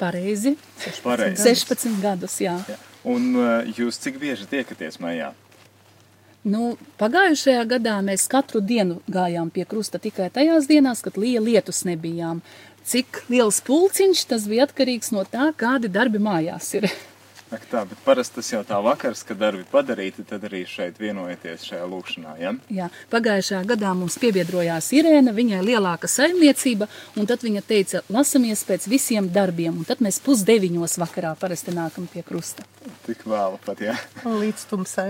[SPEAKER 7] Pareizi.
[SPEAKER 1] Pareizi.
[SPEAKER 7] 16 gadus, jā.
[SPEAKER 1] Jā. Un uh, jūs cik bieži tiekaties mājā?
[SPEAKER 7] Nu, pagājušajā gadā mēs katru dienu gājām pie krusta tikai tajās dienās, kad lija lietus nebijām. Cik liels pulciņš, tas bija atkarīgs no tā, kādi darbi mājās ir. [laughs]
[SPEAKER 1] Ak tā, bet parasti tas jau tā vakars, kad darbi padarīti, tad arī šeit vienojaties šajā lūkšanā, ja?
[SPEAKER 7] Jā, pagājušajā gadā mums piebiedrojās Irēna, viņai lielāka saimniecība, un tad viņa teica, lasamies pēc visiem darbiem, un tad mēs pusdeviņos vakarā parasti nākam pie krusta.
[SPEAKER 1] Tik vēlu pat, jā.
[SPEAKER 6] Un līdz tumsai.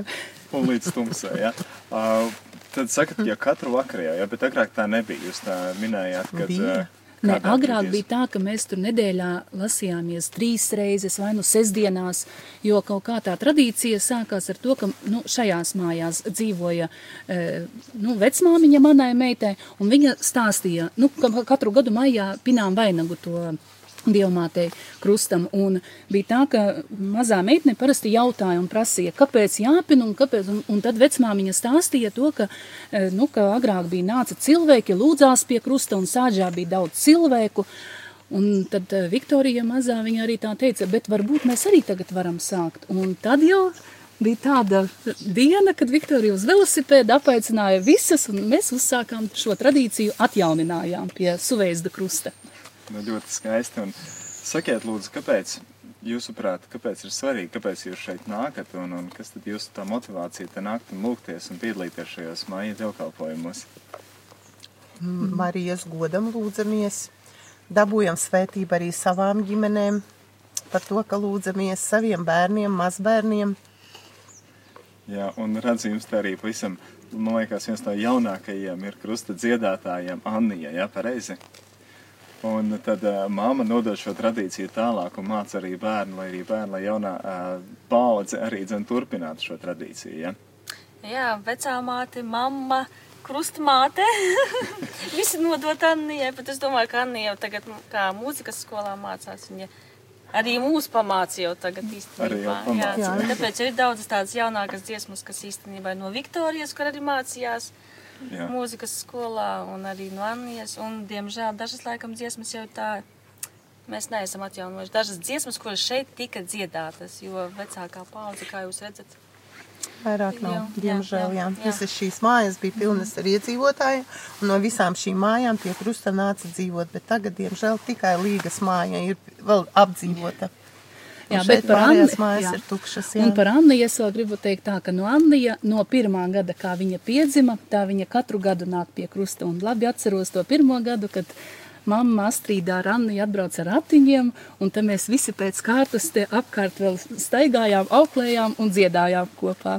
[SPEAKER 1] Un līdz tumsai, jā. [laughs] Uh, tad sakat, ja katru vakaru jau, jā, bet agrāk tā nebija. Jūs tā minējāt, kad...
[SPEAKER 6] Bija.
[SPEAKER 1] Uh, Kādā
[SPEAKER 7] agrāk bija tā, ka mēs tur nedēļā lasījāmies trīs reizes vai nu sestdienās, jo kaut kā tā tradīcija sākās ar to, ka nu, šajās mājās dzīvoja e, nu, vecmāmiņa manai meitai, un viņa stāstīja, nu, ka katru gadu maijā pinām vainagu to dievmātei krustam, un bija tā, ka mazā meitne parasti jautāja un prasīja, kāpēc jāpina un kāpēc, un, un tad vecmāmiņa stāstīja to, ka, eh, nu, ka agrāk bija nāca cilvēki, lūdzās pie krusta un sāģā bija daudz cilvēku, un tad eh, Viktorija mazā viņa arī tā teica, bet varbūt mēs arī tagad varam sākt, un tad jau bija tāda diena, kad Viktorija uz velosipēda apaicināja visas, un mēs uzsākām šo tradīciju, atjauninājām pie Suveizda krusta.
[SPEAKER 1] Nu, ļoti skaisti. Un sakiet, lūdzu, kāpēc, jūsuprāt, kāpēc ir svarīgi, kāpēc jūs šeit nākat un, un kas tad jūsu tā motivācija te nākt un lūgties un piedalīties šajos māja dievkalpojumos?
[SPEAKER 6] Marijas godam lūdzamies, dabūjam svētību arī savām ģimenēm, par to, ka lūdzamies saviem bērniem, mazbērniem.
[SPEAKER 1] Jā, un redzu jums te arī pavisam, man liekas, viens no jaunākajiem ir krusta dziedātājiem Annija, jā, pareizi? Un tad uh, māma nodod šo tradīciju tālāk un māca arī bērnu, lai arī bērnu, lai jaunā uh, paudze arī dzen turpinātu šo tradīciju, ja?
[SPEAKER 5] Jā, vecā māte, mamma, krustmāte. [laughs] Visi nodot Annijai, bet es domāju, ka Annija jau tagad kā mūzikas skolā mācās. Viņa arī mūs pamācīja jau tagad īstenībā. Jā,
[SPEAKER 1] pamāca.
[SPEAKER 5] tāpēc ir daudz tādas jaunākas dziesmas, kas īstenībā ir no Viktorijas, kur arī mācījās
[SPEAKER 1] Jā.
[SPEAKER 5] mūzikas skolā un arī no Annijas. Un, diemžēl, dažas laikam dziesmas jau tā. Mēs neesam atjaunojuši dažas dziesmas, kuras šeit tika dziedātas, jo vecākā paudze, kā jūs redzat,
[SPEAKER 6] Vairāk nav,
[SPEAKER 5] Jā,
[SPEAKER 6] diemžēl, jā.
[SPEAKER 5] jā, jā.
[SPEAKER 6] Visas šīs mājas bija pilnas ar iedzīvotājiem, un no visām šīm mājām pie krusta nāca dzīvot, bet tagad, diemžēl, tikai Līgas māja ir vēl apdzīvota. Un
[SPEAKER 7] Jā, bet par
[SPEAKER 6] pārējās
[SPEAKER 7] Anni-
[SPEAKER 6] mājas
[SPEAKER 7] jā.
[SPEAKER 6] ir tukšas, jā.
[SPEAKER 7] Un par Anniju es vēl gribu teikt tā, ka no Annija no pirmā gada, kā viņa piedzima, tā viņa katru gadu nāk pie krusta. Un labi atceros to pirmo gadu, kad mamma Astrīdā ar Anniju atbrauc ar ratiņiem, un tad mēs visi pēc kārtas te apkārt vēl staigājām, auklējām un dziedājām kopā.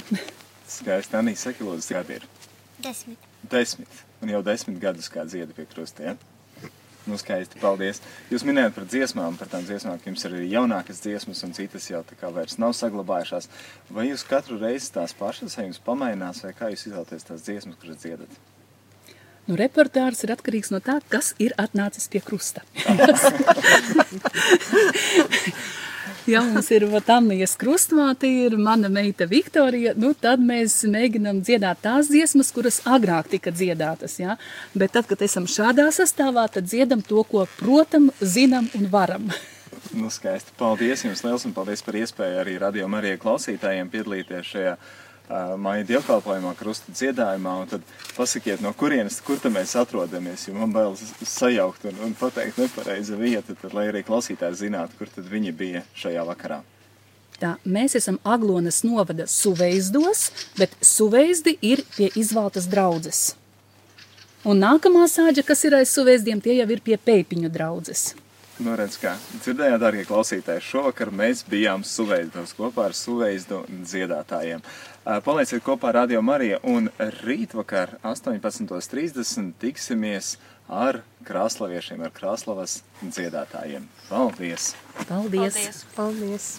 [SPEAKER 1] Skaisti, Anī, saki, lūdzu, kādi ir?
[SPEAKER 2] Desmit.
[SPEAKER 1] Desmit. Un jau desmit gadus kā dziedi pie krusta, ja? Nu, skaisti, paldies. Jūs minējāt par dziesmām, par tām dziesmām, ka jums ir arī jaunākas dziesmas un citas jau tā kā vairs nav saglabājušās. Vai jūs katru reizi tās pašas, vai jums pamainās, vai kā jūs izvēlaties tās dziesmas, kuras dziedat?
[SPEAKER 7] Nu, repertārs ir atkarīgs no tā, kas ir atnācis pie krusta. [laughs] [laughs] Ja mums ir Annijas krustmāte, ir mana meita Viktorija, nu tad mēs mēģinām dziedāt tās dziesmas, kuras agrāk tika dziedātas. Ja? Bet tad, kad esam šādā sastāvā, tad dziedam to, ko protam, zinām un varam.
[SPEAKER 1] Nu, skaisti. Paldies jums liels un paldies par iespēju arī radio Marija klausītājiem piedalīties šajā māja dievkalpojumā, krusta dziedājumā. Un tad pasakiet, no kurienes, kur tad mēs atrodamies, jo man bail sajaukt un, un pateikt nepareiza vieta, tad lai arī klausītāji zinātu, kur tad viņi bija šajā vakarā.
[SPEAKER 7] Tā, mēs esam Aglonas novada suveizdos, bet suveizdi ir pie izvaltas draudzes. Un nākamā sāģa, kas ir aiz suveizdiem, tie jau ir pie peipiņu draudzes.
[SPEAKER 1] Nu, redz, kā dzirdējāt, darbie klausītāji, šovakar mēs bijām suveizdos kopā ar suveizdu dziedātājiem. Palieciet kopā ar Radio Mariju un rītvakar 18.30 tiksimies ar krāslaviešiem, ar krāslavas dziedātājiem. Paldies!
[SPEAKER 7] Paldies!
[SPEAKER 5] Paldies!
[SPEAKER 6] Paldies!